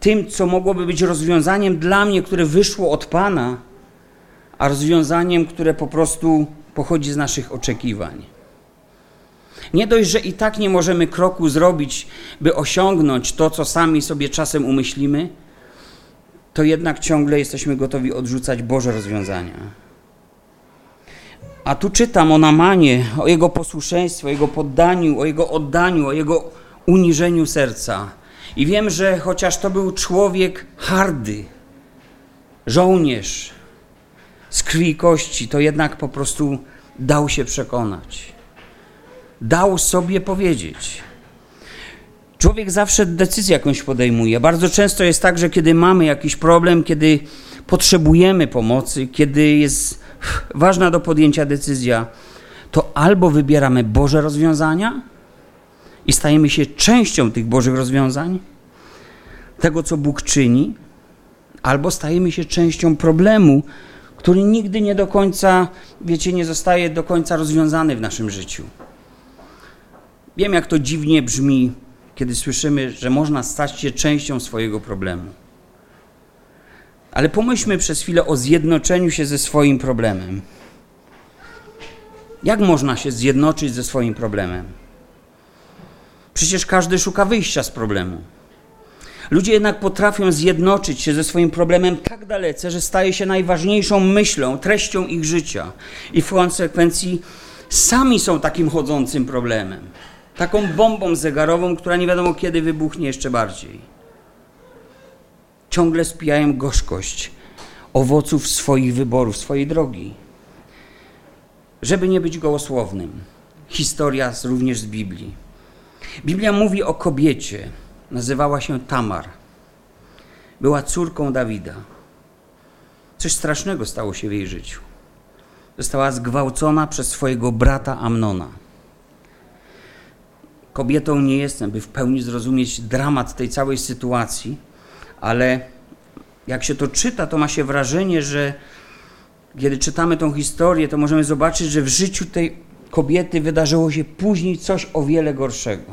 tym, co mogłoby być rozwiązaniem dla mnie, które wyszło od Pana, a rozwiązaniem, które po prostu pochodzi z naszych oczekiwań. Nie dość, że i tak nie możemy kroku zrobić, by osiągnąć to, co sami sobie czasem umyślimy, to jednak ciągle jesteśmy gotowi odrzucać Boże rozwiązania. A tu czytam o Namanie, o jego posłuszeństwie, o jego poddaniu, o jego oddaniu, o jego uniżeniu serca. I wiem, że chociaż to był człowiek hardy, żołnierz z krwi i kości, to jednak po prostu dał się przekonać. Dał sobie powiedzieć. Człowiek zawsze decyzję jakąś podejmuje. Bardzo często jest tak, że kiedy mamy jakiś problem, kiedy potrzebujemy pomocy, kiedy jest ważna do podjęcia decyzja, to albo wybieramy Boże rozwiązania i stajemy się częścią tych Bożych rozwiązań, tego co Bóg czyni, albo stajemy się częścią problemu, który nigdy nie do końca, wiecie, nie zostaje do końca rozwiązany w naszym życiu. Wiem, jak to dziwnie brzmi, kiedy słyszymy, że można stać się częścią swojego problemu. Ale pomyślmy przez chwilę o zjednoczeniu się ze swoim problemem. Jak można się zjednoczyć ze swoim problemem? Przecież każdy szuka wyjścia z problemu. Ludzie jednak potrafią zjednoczyć się ze swoim problemem tak dalece, że staje się najważniejszą myślą, treścią ich życia i w konsekwencji sami są takim chodzącym problemem, taką bombą zegarową, która nie wiadomo kiedy wybuchnie jeszcze bardziej ciągle spijają gorzkość owoców swoich wyborów, swojej drogi. Żeby nie być gołosłownym, historia również z Biblii. Biblia mówi o kobiecie, nazywała się Tamar. Była córką Dawida. Coś strasznego stało się w jej życiu. Została zgwałcona przez swojego brata Amnona. Kobietą nie jestem, by w pełni zrozumieć dramat tej całej sytuacji ale jak się to czyta, to ma się wrażenie, że kiedy czytamy tą historię, to możemy zobaczyć, że w życiu tej kobiety wydarzyło się później coś o wiele gorszego.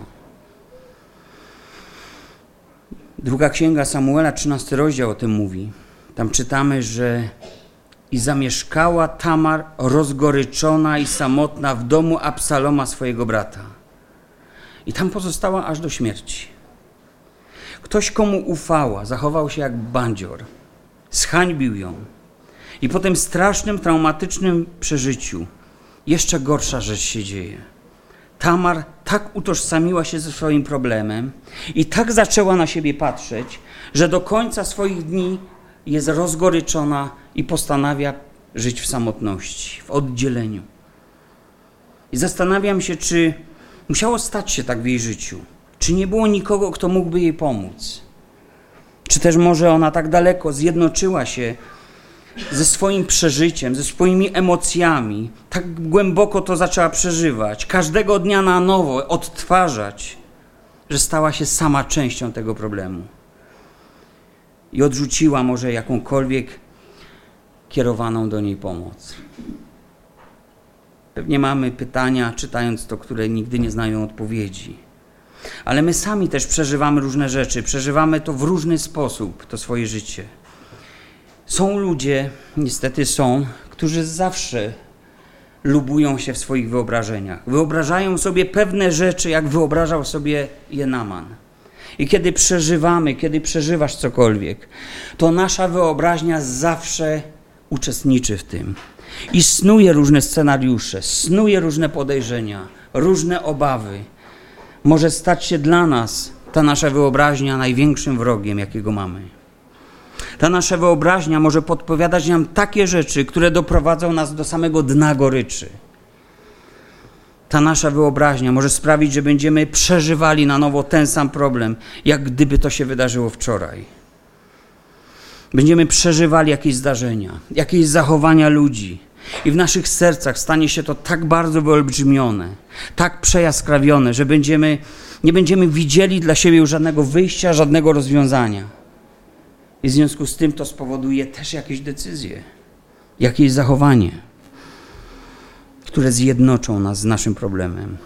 Druga księga Samuela, 13 rozdział o tym mówi. Tam czytamy, że i zamieszkała Tamar rozgoryczona i samotna w domu Absaloma swojego brata. I tam pozostała aż do śmierci. Ktoś, komu ufała, zachował się jak bandzior, zhańbił ją. I po tym strasznym, traumatycznym przeżyciu jeszcze gorsza rzecz się dzieje. Tamar tak utożsamiła się ze swoim problemem i tak zaczęła na siebie patrzeć, że do końca swoich dni jest rozgoryczona i postanawia żyć w samotności, w oddzieleniu. I zastanawiam się, czy musiało stać się tak w jej życiu czy nie było nikogo, kto mógłby jej pomóc? Czy też może ona tak daleko zjednoczyła się ze swoim przeżyciem, ze swoimi emocjami. Tak głęboko to zaczęła przeżywać, każdego dnia na nowo odtwarzać, że stała się sama częścią tego problemu. I odrzuciła może jakąkolwiek kierowaną do niej pomoc. Pewnie mamy pytania, czytając to, które nigdy nie znają odpowiedzi. Ale my sami też przeżywamy różne rzeczy, przeżywamy to w różny sposób, to swoje życie. Są ludzie, niestety są, którzy zawsze lubują się w swoich wyobrażeniach. Wyobrażają sobie pewne rzeczy, jak wyobrażał sobie je Naman. I kiedy przeżywamy, kiedy przeżywasz cokolwiek, to nasza wyobraźnia zawsze uczestniczy w tym. I snuje różne scenariusze, snuje różne podejrzenia, różne obawy. Może stać się dla nas ta nasza wyobraźnia największym wrogiem, jakiego mamy. Ta nasza wyobraźnia może podpowiadać nam takie rzeczy, które doprowadzą nas do samego dna goryczy. Ta nasza wyobraźnia może sprawić, że będziemy przeżywali na nowo ten sam problem, jak gdyby to się wydarzyło wczoraj. Będziemy przeżywali jakieś zdarzenia, jakieś zachowania ludzi, i w naszych sercach stanie się to tak bardzo wyolbrzymione, tak przejaskrawione, że będziemy, nie będziemy widzieli dla siebie już żadnego wyjścia, żadnego rozwiązania. I w związku z tym to spowoduje też jakieś decyzje, jakieś zachowanie, które zjednoczą nas z naszym problemem,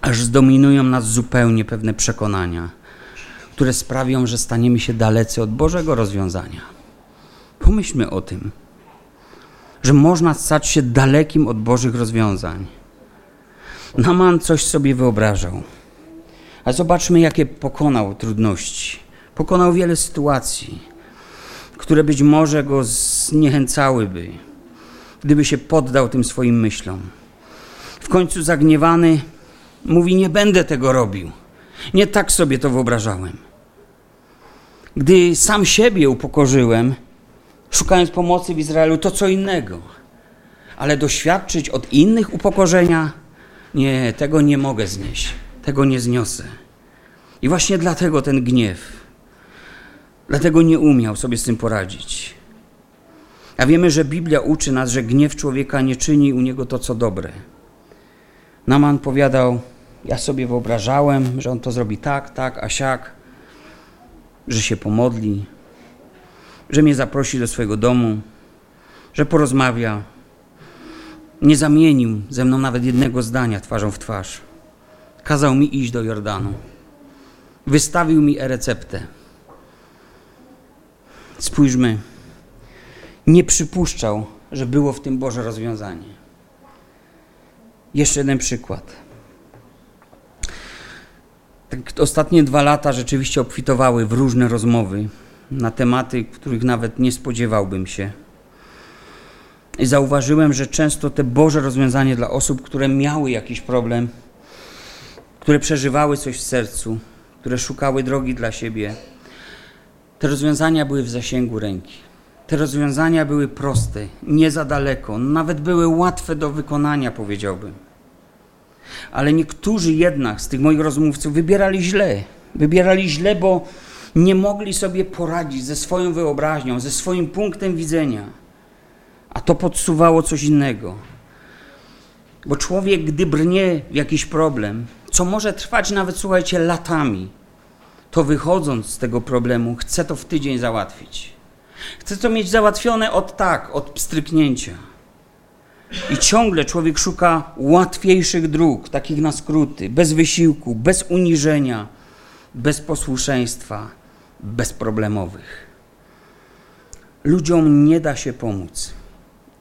aż zdominują nas zupełnie pewne przekonania, które sprawią, że staniemy się dalecy od Bożego rozwiązania. Pomyślmy o tym, że można stać się dalekim od Bożych rozwiązań. Naman coś sobie wyobrażał. A zobaczmy, jakie pokonał trudności. Pokonał wiele sytuacji, które być może go zniechęcałyby, gdyby się poddał tym swoim myślom. W końcu zagniewany mówi: Nie będę tego robił. Nie tak sobie to wyobrażałem. Gdy sam siebie upokorzyłem, szukając pomocy w Izraelu, to co innego. Ale doświadczyć od innych upokorzenia, nie, tego nie mogę znieść, tego nie zniosę. I właśnie dlatego ten gniew. Dlatego nie umiał sobie z tym poradzić. A wiemy, że Biblia uczy nas, że gniew człowieka nie czyni u niego to, co dobre. Naman powiadał, ja sobie wyobrażałem, że on to zrobi tak, tak, a siak, że się pomodli, że mnie zaprosi do swojego domu, że porozmawia. Nie zamienił ze mną nawet jednego zdania twarzą w twarz. Kazał mi iść do Jordanu. Wystawił mi e-receptę. Spójrzmy, nie przypuszczał, że było w tym Boże rozwiązanie. Jeszcze jeden przykład. Tak, ostatnie dwa lata rzeczywiście obfitowały w różne rozmowy na tematy, których nawet nie spodziewałbym się. I zauważyłem, że często te Boże rozwiązanie dla osób, które miały jakiś problem, które przeżywały coś w sercu, które szukały drogi dla siebie, te rozwiązania były w zasięgu ręki. Te rozwiązania były proste, nie za daleko, nawet były łatwe do wykonania, powiedziałbym. Ale niektórzy jednak z tych moich rozmówców wybierali źle. Wybierali źle, bo nie mogli sobie poradzić ze swoją wyobraźnią, ze swoim punktem widzenia. A to podsuwało coś innego. Bo człowiek, gdy brnie w jakiś problem, co może trwać nawet, słuchajcie, latami, to wychodząc z tego problemu, chce to w tydzień załatwić. Chce to mieć załatwione od tak, od pstryknięcia. I ciągle człowiek szuka łatwiejszych dróg, takich na skróty, bez wysiłku, bez uniżenia, bez posłuszeństwa, bezproblemowych. Ludziom nie da się pomóc,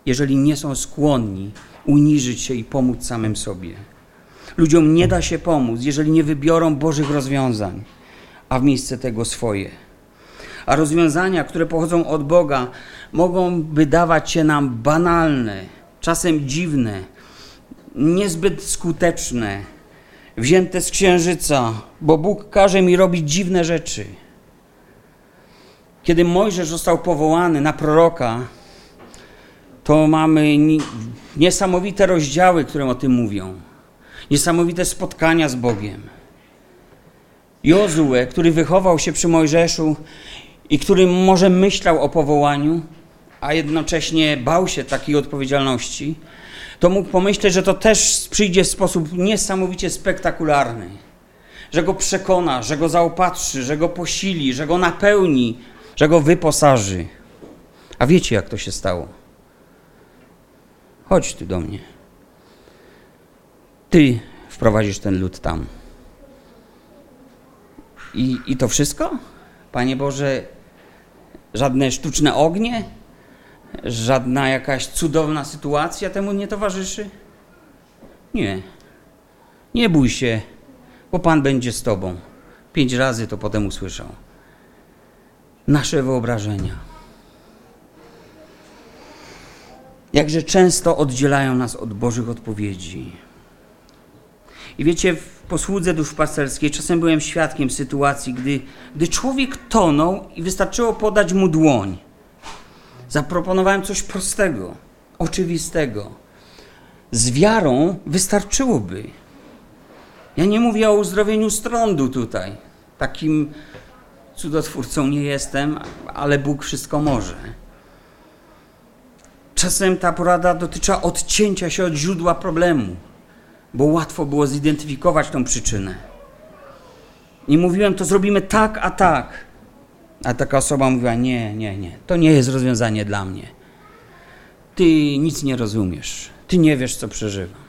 jeżeli nie są skłonni uniżyć się i pomóc samym sobie. Ludziom nie da się pomóc, jeżeli nie wybiorą Bożych rozwiązań, a w miejsce tego swoje. A rozwiązania, które pochodzą od Boga, mogą wydawać się nam banalne, czasem dziwne, niezbyt skuteczne, wzięte z księżyca, bo Bóg każe mi robić dziwne rzeczy. Kiedy Mojżesz został powołany na proroka, to mamy niesamowite rozdziały, które o tym mówią. Niesamowite spotkania z Bogiem. Jozue, który wychował się przy Mojżeszu i który może myślał o powołaniu, a jednocześnie bał się takiej odpowiedzialności, to mógł pomyśleć, że to też przyjdzie w sposób niesamowicie spektakularny. Że go przekona, że go zaopatrzy, że go posili, że go napełni, że go wyposaży. A wiecie, jak to się stało? Chodź tu do mnie. Ty wprowadzisz ten lud tam. I, I to wszystko? Panie Boże, żadne sztuczne ognie, żadna jakaś cudowna sytuacja temu nie towarzyszy? Nie. Nie bój się, bo Pan będzie z Tobą. Pięć razy to potem usłyszał. Nasze wyobrażenia. Jakże często oddzielają nas od Bożych odpowiedzi. I wiecie, w posłudze duszpasterskiej czasem byłem świadkiem sytuacji, gdy, gdy człowiek tonął i wystarczyło podać mu dłoń. Zaproponowałem coś prostego, oczywistego. Z wiarą wystarczyłoby. Ja nie mówię o uzdrowieniu strądu tutaj. Takim cudotwórcą nie jestem, ale Bóg wszystko może. Czasem ta porada dotyczy odcięcia się od źródła problemu, bo łatwo było zidentyfikować tą przyczynę. I mówiłem, to zrobimy tak, a tak. A taka osoba mówiła: Nie, nie, nie, to nie jest rozwiązanie dla mnie. Ty nic nie rozumiesz, ty nie wiesz, co przeżywam.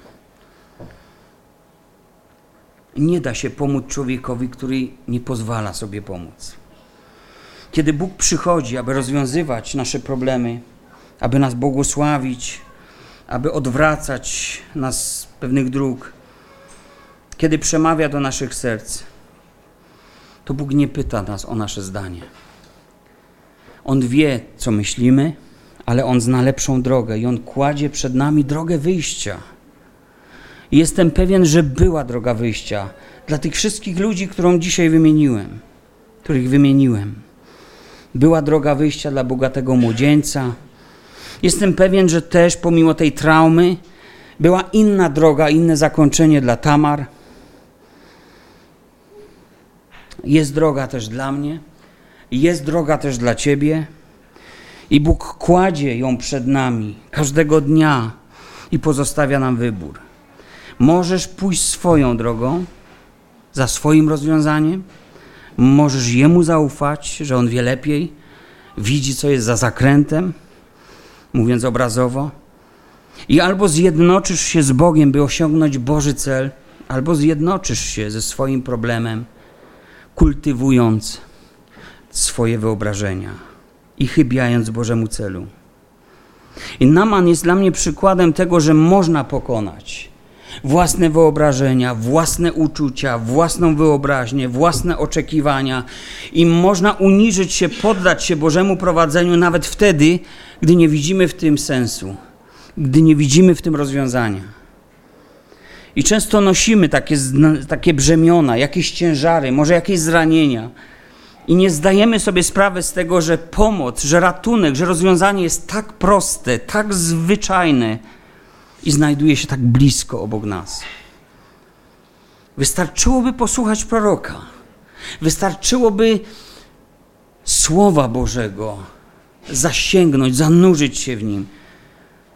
Nie da się pomóc człowiekowi, który nie pozwala sobie pomóc. Kiedy Bóg przychodzi, aby rozwiązywać nasze problemy, aby nas błogosławić, aby odwracać nas z pewnych dróg, kiedy przemawia do naszych serc, to Bóg nie pyta nas o nasze zdanie. On wie, co myślimy, ale On zna lepszą drogę i On kładzie przed nami drogę wyjścia. I jestem pewien, że była droga wyjścia dla tych wszystkich ludzi, którą dzisiaj wymieniłem, których wymieniłem. Była droga wyjścia dla bogatego młodzieńca. Jestem pewien, że też pomimo tej traumy była inna droga, inne zakończenie dla Tamar. Jest droga też dla mnie, jest droga też dla Ciebie. I Bóg kładzie ją przed nami każdego dnia i pozostawia nam wybór. Możesz pójść swoją drogą, za swoim rozwiązaniem, możesz Jemu zaufać, że On wie lepiej, widzi, co jest za zakrętem, mówiąc obrazowo, i albo zjednoczysz się z Bogiem, by osiągnąć Boży cel, albo zjednoczysz się ze swoim problemem, kultywując swoje wyobrażenia i chybiając Bożemu celu. I Naman jest dla mnie przykładem tego, że można pokonać własne wyobrażenia, własne uczucia, własną wyobraźnię, własne oczekiwania i można uniżyć się, poddać się Bożemu prowadzeniu nawet wtedy, gdy nie widzimy w tym sensu, gdy nie widzimy w tym rozwiązania. I często nosimy takie, takie brzemiona, jakieś ciężary, może jakieś zranienia. I nie zdajemy sobie sprawy z tego, że pomoc, że ratunek, że rozwiązanie jest tak proste, tak zwyczajne i znajduje się tak blisko obok nas. Wystarczyłoby posłuchać proroka. Wystarczyłoby Słowa Bożego zasięgnąć, zanurzyć się w nim.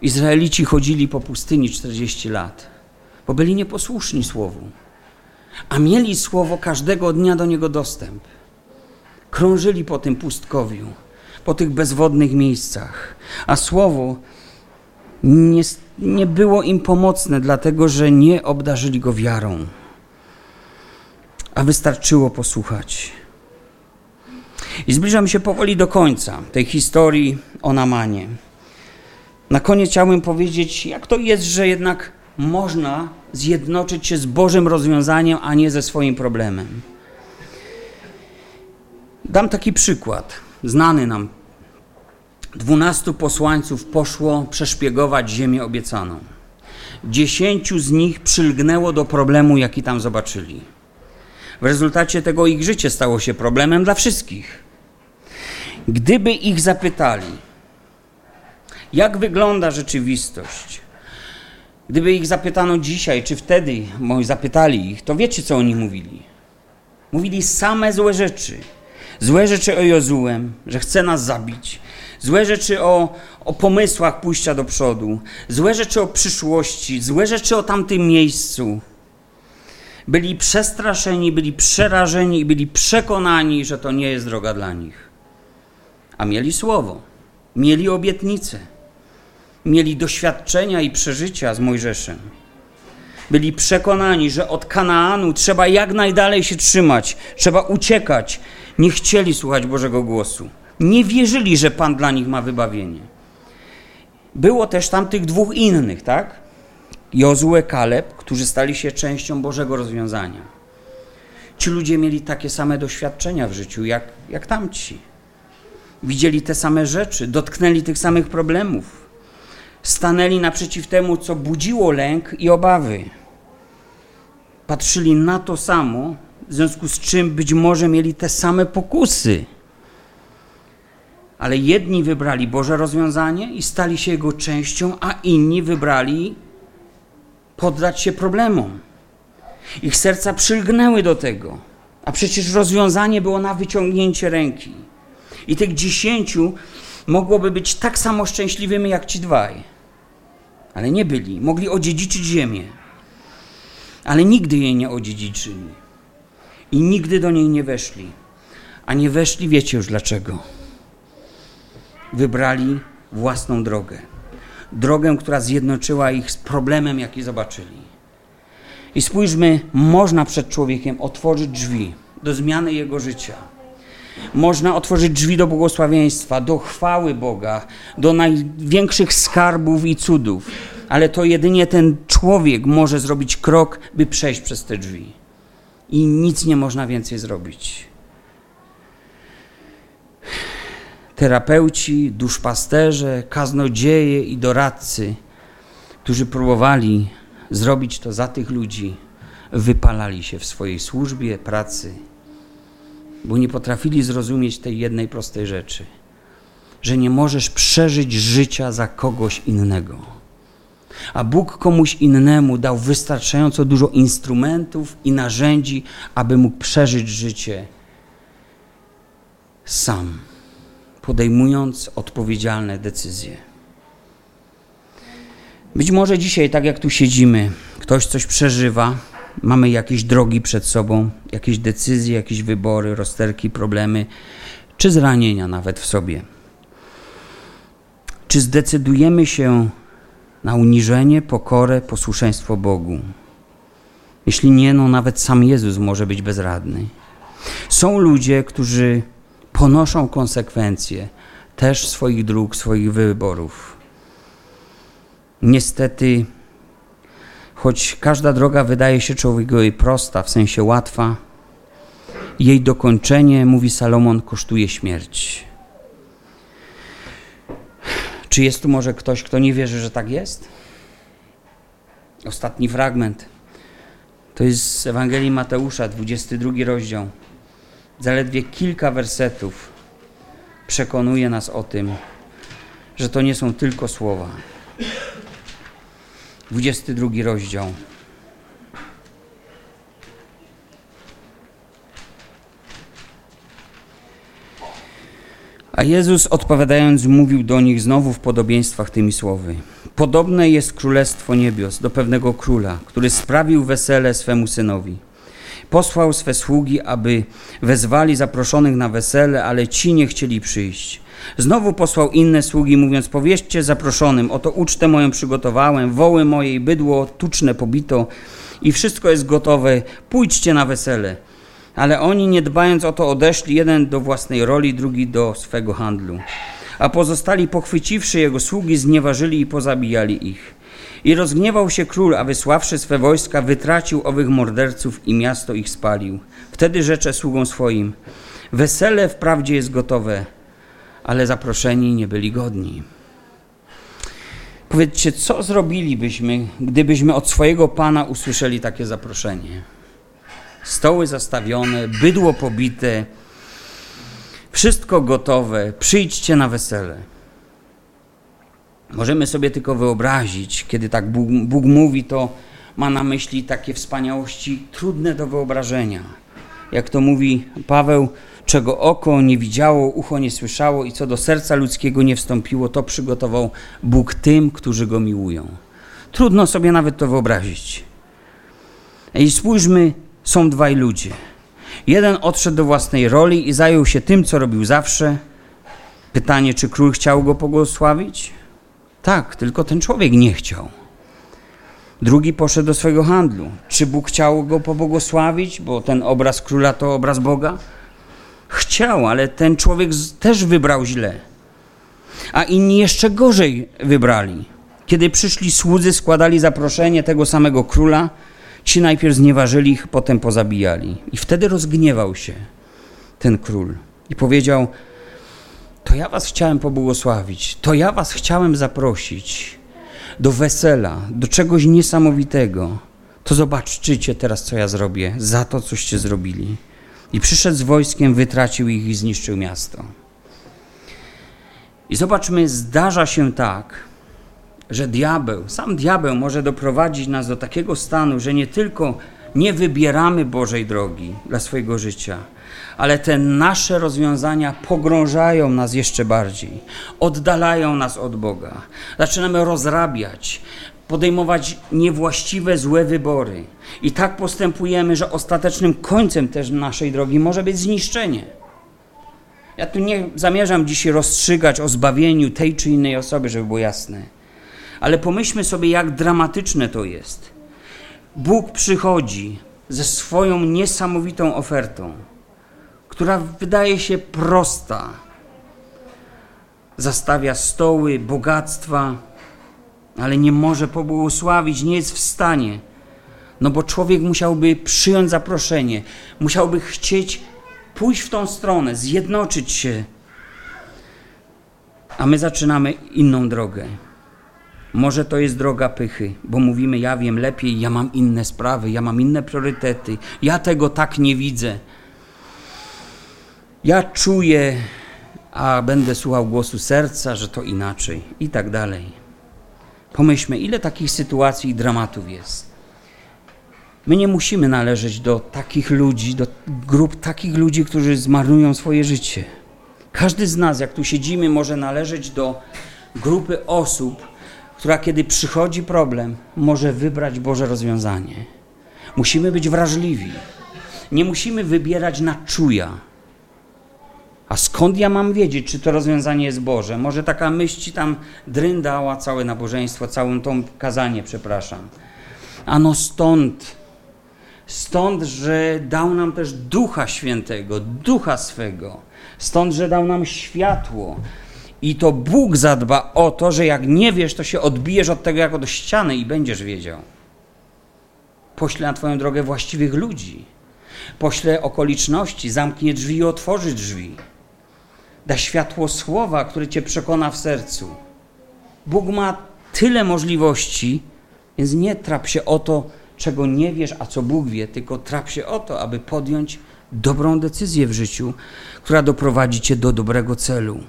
Izraelici chodzili po pustyni 40 lat bo byli nieposłuszni Słowu, a mieli Słowo każdego dnia do niego dostęp. Krążyli po tym pustkowiu, po tych bezwodnych miejscach, a Słowo nie, nie było im pomocne, dlatego że nie obdarzyli go wiarą, a wystarczyło posłuchać. I zbliżam się powoli do końca tej historii o Namanie. Na koniec chciałbym powiedzieć, jak to jest, że jednak można zjednoczyć się z Bożym rozwiązaniem, a nie ze swoim problemem. Dam taki przykład, znany nam. Dwunastu posłańców poszło przeszpiegować ziemię obiecaną. Dziesięciu z nich przylgnęło do problemu, jaki tam zobaczyli. W rezultacie tego ich życie stało się problemem dla wszystkich. Gdyby ich zapytali, jak wygląda rzeczywistość, Gdyby ich zapytano dzisiaj, czy wtedy moi zapytali ich, to wiecie, co oni mówili? Mówili same złe rzeczy. Złe rzeczy o Jozułem, że chce nas zabić. Złe rzeczy o, o pomysłach pójścia do przodu, złe rzeczy o przyszłości, złe rzeczy o tamtym miejscu. Byli przestraszeni, byli przerażeni i byli przekonani, że to nie jest droga dla nich. A mieli słowo, mieli obietnice, mieli doświadczenia i przeżycia z Mojżeszem. Byli przekonani, że od Kanaanu trzeba jak najdalej się trzymać, trzeba uciekać. Nie chcieli słuchać Bożego głosu. Nie wierzyli, że Pan dla nich ma wybawienie. Było też tam tych dwóch innych, tak? Jozue, Kaleb, którzy stali się częścią Bożego rozwiązania. Ci ludzie mieli takie same doświadczenia w życiu jak, jak tamci. Widzieli te same rzeczy, dotknęli tych samych problemów. Stanęli naprzeciw temu, co budziło lęk i obawy. Patrzyli na to samo, w związku z czym być może mieli te same pokusy. Ale jedni wybrali Boże rozwiązanie i stali się jego częścią, a inni wybrali poddać się problemom. Ich serca przylgnęły do tego, a przecież rozwiązanie było na wyciągnięcie ręki. I tych dziesięciu mogłoby być tak samo szczęśliwymi jak ci dwaj. Ale nie byli. Mogli odziedziczyć ziemię. Ale nigdy jej nie odziedziczyli. I nigdy do niej nie weszli. A nie weszli, wiecie już dlaczego. Wybrali własną drogę. Drogę, która zjednoczyła ich z problemem, jaki zobaczyli. I spójrzmy, można przed człowiekiem otworzyć drzwi do zmiany jego życia można otworzyć drzwi do błogosławieństwa, do chwały Boga, do największych skarbów i cudów, ale to jedynie ten człowiek może zrobić krok, by przejść przez te drzwi. I nic nie można więcej zrobić. Terapeuci, duszpasterze, kaznodzieje i doradcy, którzy próbowali zrobić to za tych ludzi, wypalali się w swojej służbie, pracy bo nie potrafili zrozumieć tej jednej prostej rzeczy, że nie możesz przeżyć życia za kogoś innego. A Bóg komuś innemu dał wystarczająco dużo instrumentów i narzędzi, aby mógł przeżyć życie sam, podejmując odpowiedzialne decyzje. Być może dzisiaj, tak jak tu siedzimy, ktoś coś przeżywa, mamy jakieś drogi przed sobą, jakieś decyzje, jakieś wybory, rozterki, problemy, czy zranienia nawet w sobie. Czy zdecydujemy się na uniżenie, pokorę, posłuszeństwo Bogu? Jeśli nie, no nawet sam Jezus może być bezradny. Są ludzie, którzy ponoszą konsekwencje też swoich dróg, swoich wyborów. Niestety Choć każda droga wydaje się człowiekowi prosta, w sensie łatwa, jej dokończenie, mówi Salomon, kosztuje śmierć. Czy jest tu może ktoś, kto nie wierzy, że tak jest? Ostatni fragment. To jest z Ewangelii Mateusza, 22 rozdział. Zaledwie kilka wersetów przekonuje nas o tym, że to nie są tylko słowa. 22 rozdział. A Jezus odpowiadając mówił do nich znowu w podobieństwach tymi słowy. Podobne jest królestwo niebios do pewnego króla, który sprawił wesele swemu synowi. Posłał swe sługi, aby wezwali zaproszonych na wesele, ale ci nie chcieli przyjść. Znowu posłał inne sługi, mówiąc: Powieźcie zaproszonym, oto ucztę moją przygotowałem, woły moje i bydło tuczne pobito i wszystko jest gotowe, pójdźcie na wesele. Ale oni, nie dbając o to, odeszli, jeden do własnej roli, drugi do swego handlu. A pozostali, pochwyciwszy jego sługi, znieważyli i pozabijali ich. I rozgniewał się król, a wysławszy swe wojska, wytracił owych morderców i miasto ich spalił. Wtedy rzecze sługom swoim: Wesele wprawdzie jest gotowe, ale zaproszeni nie byli godni. Powiedzcie, co zrobilibyśmy, gdybyśmy od swojego Pana usłyszeli takie zaproszenie? Stoły zastawione, bydło pobite, wszystko gotowe, przyjdźcie na wesele. Możemy sobie tylko wyobrazić, kiedy tak Bóg, Bóg mówi, to ma na myśli takie wspaniałości trudne do wyobrażenia. Jak to mówi Paweł, czego oko nie widziało, ucho nie słyszało i co do serca ludzkiego nie wstąpiło, to przygotował Bóg tym, którzy go miłują. Trudno sobie nawet to wyobrazić. I spójrzmy, są dwaj ludzie. Jeden odszedł do własnej roli i zajął się tym, co robił zawsze. Pytanie, czy król chciał go pobłogosławić? Tak, tylko ten człowiek nie chciał. Drugi poszedł do swojego handlu. Czy Bóg chciał go pobłogosławić, bo ten obraz króla to obraz Boga? Chciał, ale ten człowiek też wybrał źle. A inni jeszcze gorzej wybrali. Kiedy przyszli słudzy, składali zaproszenie tego samego króla, ci najpierw znieważyli ich, potem pozabijali. I wtedy rozgniewał się ten król i powiedział: To ja was chciałem pobłogosławić, to ja was chciałem zaprosić do wesela, do czegoś niesamowitego. To zobaczcie teraz, co ja zrobię za to, coście zrobili. I przyszedł z wojskiem, wytracił ich i zniszczył miasto. I zobaczmy, zdarza się tak, że diabeł, sam diabeł może doprowadzić nas do takiego stanu, że nie tylko nie wybieramy Bożej drogi dla swojego życia, ale te nasze rozwiązania pogrążają nas jeszcze bardziej, oddalają nas od Boga. Zaczynamy rozrabiać, podejmować niewłaściwe, złe wybory. I tak postępujemy, że ostatecznym końcem też naszej drogi może być zniszczenie. Ja tu nie zamierzam dzisiaj rozstrzygać o zbawieniu tej czy innej osoby, żeby było jasne. Ale pomyślmy sobie, jak dramatyczne to jest. Bóg przychodzi ze swoją niesamowitą ofertą, która wydaje się prosta. Zastawia stoły, bogactwa, ale nie może pobłogosławić, nie jest w stanie. No bo człowiek musiałby przyjąć zaproszenie, musiałby chcieć pójść w tą stronę, zjednoczyć się. A my zaczynamy inną drogę. Może to jest droga pychy, bo mówimy, ja wiem lepiej, ja mam inne sprawy, ja mam inne priorytety, ja tego tak nie widzę. Ja czuję, a będę słuchał głosu serca, że to inaczej i tak dalej. Pomyślmy, ile takich sytuacji i dramatów jest. My nie musimy należeć do takich ludzi, do grup takich ludzi, którzy zmarnują swoje życie. Każdy z nas, jak tu siedzimy, może należeć do grupy osób, która kiedy przychodzi problem, może wybrać Boże rozwiązanie. Musimy być wrażliwi. Nie musimy wybierać na czuja. A skąd ja mam wiedzieć, czy to rozwiązanie jest Boże? Może taka myśl ci tam dryndała całe nabożeństwo, całą tą kazanie, przepraszam. Ano stąd, stąd, że dał nam też Ducha Świętego, Ducha swego. Stąd, że dał nam światło, i to Bóg zadba o to, że jak nie wiesz, to się odbijesz od tego jako do ściany i będziesz wiedział. Pośle na Twoją drogę właściwych ludzi. Pośle okoliczności, zamknie drzwi i otworzy drzwi. Da światło słowa, które Cię przekona w sercu. Bóg ma tyle możliwości, więc nie trap się o to, czego nie wiesz, a co Bóg wie, tylko trap się o to, aby podjąć dobrą decyzję w życiu, która doprowadzi Cię do dobrego celu.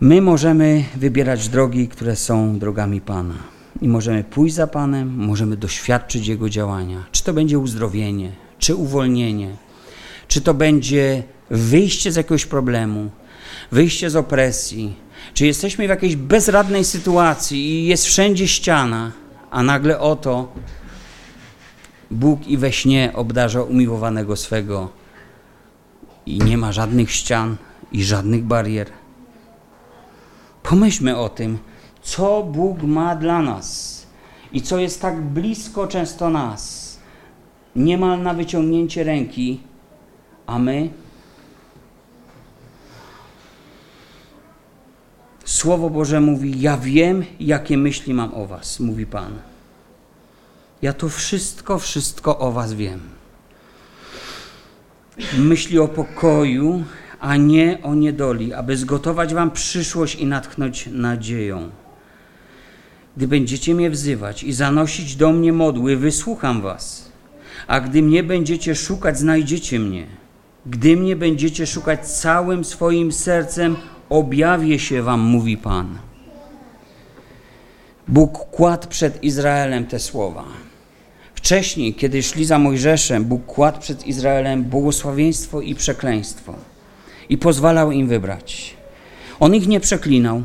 My możemy wybierać drogi, które są drogami Pana. I możemy pójść za Panem, możemy doświadczyć Jego działania. Czy to będzie uzdrowienie, czy uwolnienie, czy to będzie wyjście z jakiegoś problemu, wyjście z opresji, czy jesteśmy w jakiejś bezradnej sytuacji i jest wszędzie ściana, a nagle oto Bóg i we śnie obdarza umiłowanego swego i nie ma żadnych ścian i żadnych barier. Pomyślmy o tym, co Bóg ma dla nas i co jest tak blisko często nas, niemal na wyciągnięcie ręki, a my Słowo Boże mówi: Ja wiem, jakie myśli mam o Was, mówi Pan. Ja to wszystko, wszystko o Was wiem. Myśli o pokoju a nie o niedoli, aby zgotować wam przyszłość i natchnąć nadzieją. Gdy będziecie mnie wzywać i zanosić do mnie modły, wysłucham was. A gdy mnie będziecie szukać, znajdziecie mnie. Gdy mnie będziecie szukać całym swoim sercem, objawię się wam, mówi Pan. Bóg kładł przed Izraelem te słowa. Wcześniej, kiedy szli za Mojżeszem, Bóg kładł przed Izraelem błogosławieństwo i przekleństwo i pozwalał im wybrać. On ich nie przeklinał,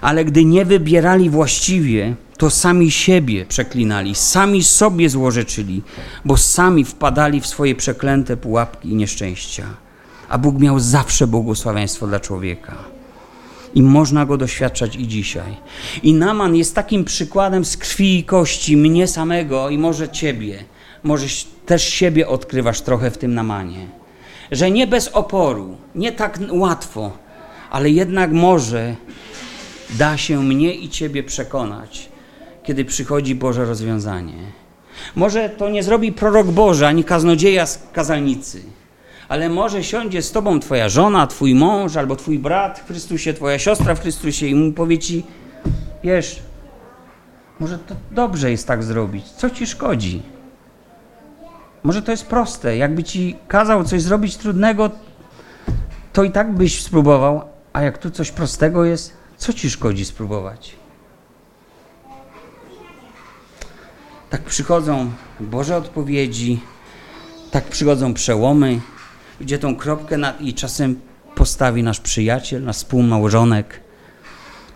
ale gdy nie wybierali właściwie, to sami siebie przeklinali, sami sobie złorzeczyli, bo sami wpadali w swoje przeklęte pułapki i nieszczęścia. A Bóg miał zawsze błogosławieństwo dla człowieka. I można go doświadczać i dzisiaj. I Naman jest takim przykładem z krwi i kości, mnie samego i może ciebie. Może też siebie odkrywasz trochę w tym Namanie. Że nie bez oporu, nie tak łatwo, ale jednak może da się mnie i ciebie przekonać, kiedy przychodzi Boże rozwiązanie. Może to nie zrobi prorok Boży ani kaznodzieja z kazalnicy ale może siądzie z tobą twoja żona, twój mąż, albo twój brat w Chrystusie, twoja siostra w Chrystusie i mu powie ci, wiesz, może to dobrze jest tak zrobić, co ci szkodzi? Może to jest proste, jakby ci kazał coś zrobić trudnego, to i tak byś spróbował, a jak tu coś prostego jest, co ci szkodzi spróbować? Tak przychodzą Boże odpowiedzi, tak przychodzą przełomy, gdzie tą kropkę nad i czasem postawi nasz przyjaciel, nasz współmałżonek.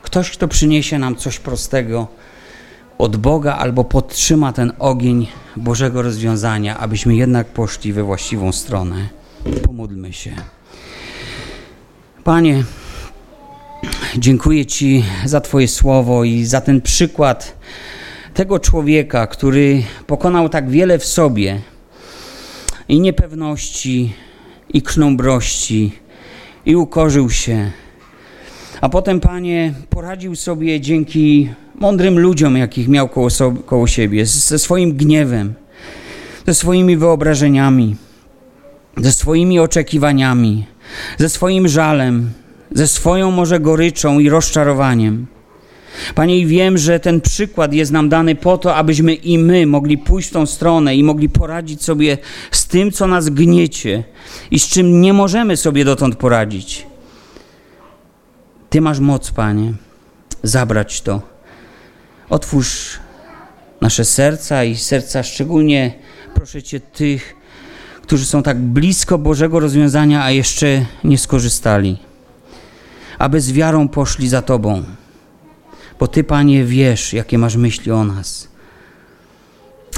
Ktoś, kto przyniesie nam coś prostego od Boga albo podtrzyma ten ogień Bożego rozwiązania, abyśmy jednak poszli we właściwą stronę. Pomódlmy się. Panie, dziękuję Ci za Twoje słowo i za ten przykład tego człowieka, który pokonał tak wiele w sobie i niepewności, i krznombrości i ukorzył się. A potem, Panie, poradził sobie dzięki mądrym ludziom, jakich miał koło, sobie, koło siebie, ze swoim gniewem, ze swoimi wyobrażeniami, ze swoimi oczekiwaniami, ze swoim żalem, ze swoją może goryczą i rozczarowaniem. Panie, i wiem, że ten przykład jest nam dany po to, abyśmy i my mogli pójść w tą stronę i mogli poradzić sobie z tym, co nas gniecie i z czym nie możemy sobie dotąd poradzić. Ty masz moc, Panie, zabrać to. Otwórz nasze serca i serca szczególnie, proszę Cię, tych, którzy są tak blisko Bożego rozwiązania, a jeszcze nie skorzystali. Aby z wiarą poszli za Tobą bo Ty, Panie, wiesz, jakie masz myśli o nas.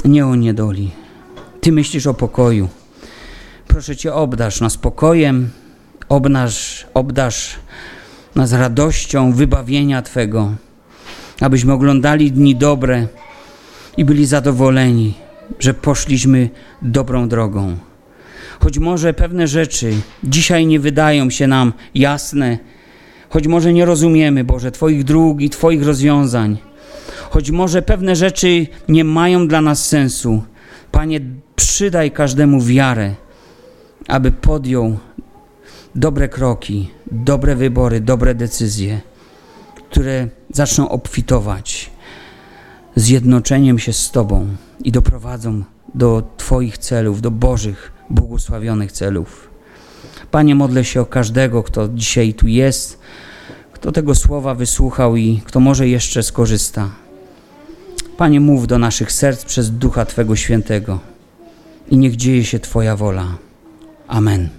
Nie o niedoli. Ty myślisz o pokoju. Proszę Cię, obdasz nas pokojem, obnaż, obdasz nas radością wybawienia Twego, abyśmy oglądali dni dobre i byli zadowoleni, że poszliśmy dobrą drogą. Choć może pewne rzeczy dzisiaj nie wydają się nam jasne, choć może nie rozumiemy, Boże, Twoich dróg i Twoich rozwiązań, choć może pewne rzeczy nie mają dla nas sensu, Panie, przydaj każdemu wiarę, aby podjął dobre kroki, dobre wybory, dobre decyzje, które zaczną obfitować zjednoczeniem się z Tobą i doprowadzą do Twoich celów, do Bożych, błogosławionych celów. Panie, modlę się o każdego, kto dzisiaj tu jest, kto tego słowa wysłuchał i kto może jeszcze skorzysta. Panie, mów do naszych serc przez Ducha Twego Świętego i niech dzieje się Twoja wola. Amen.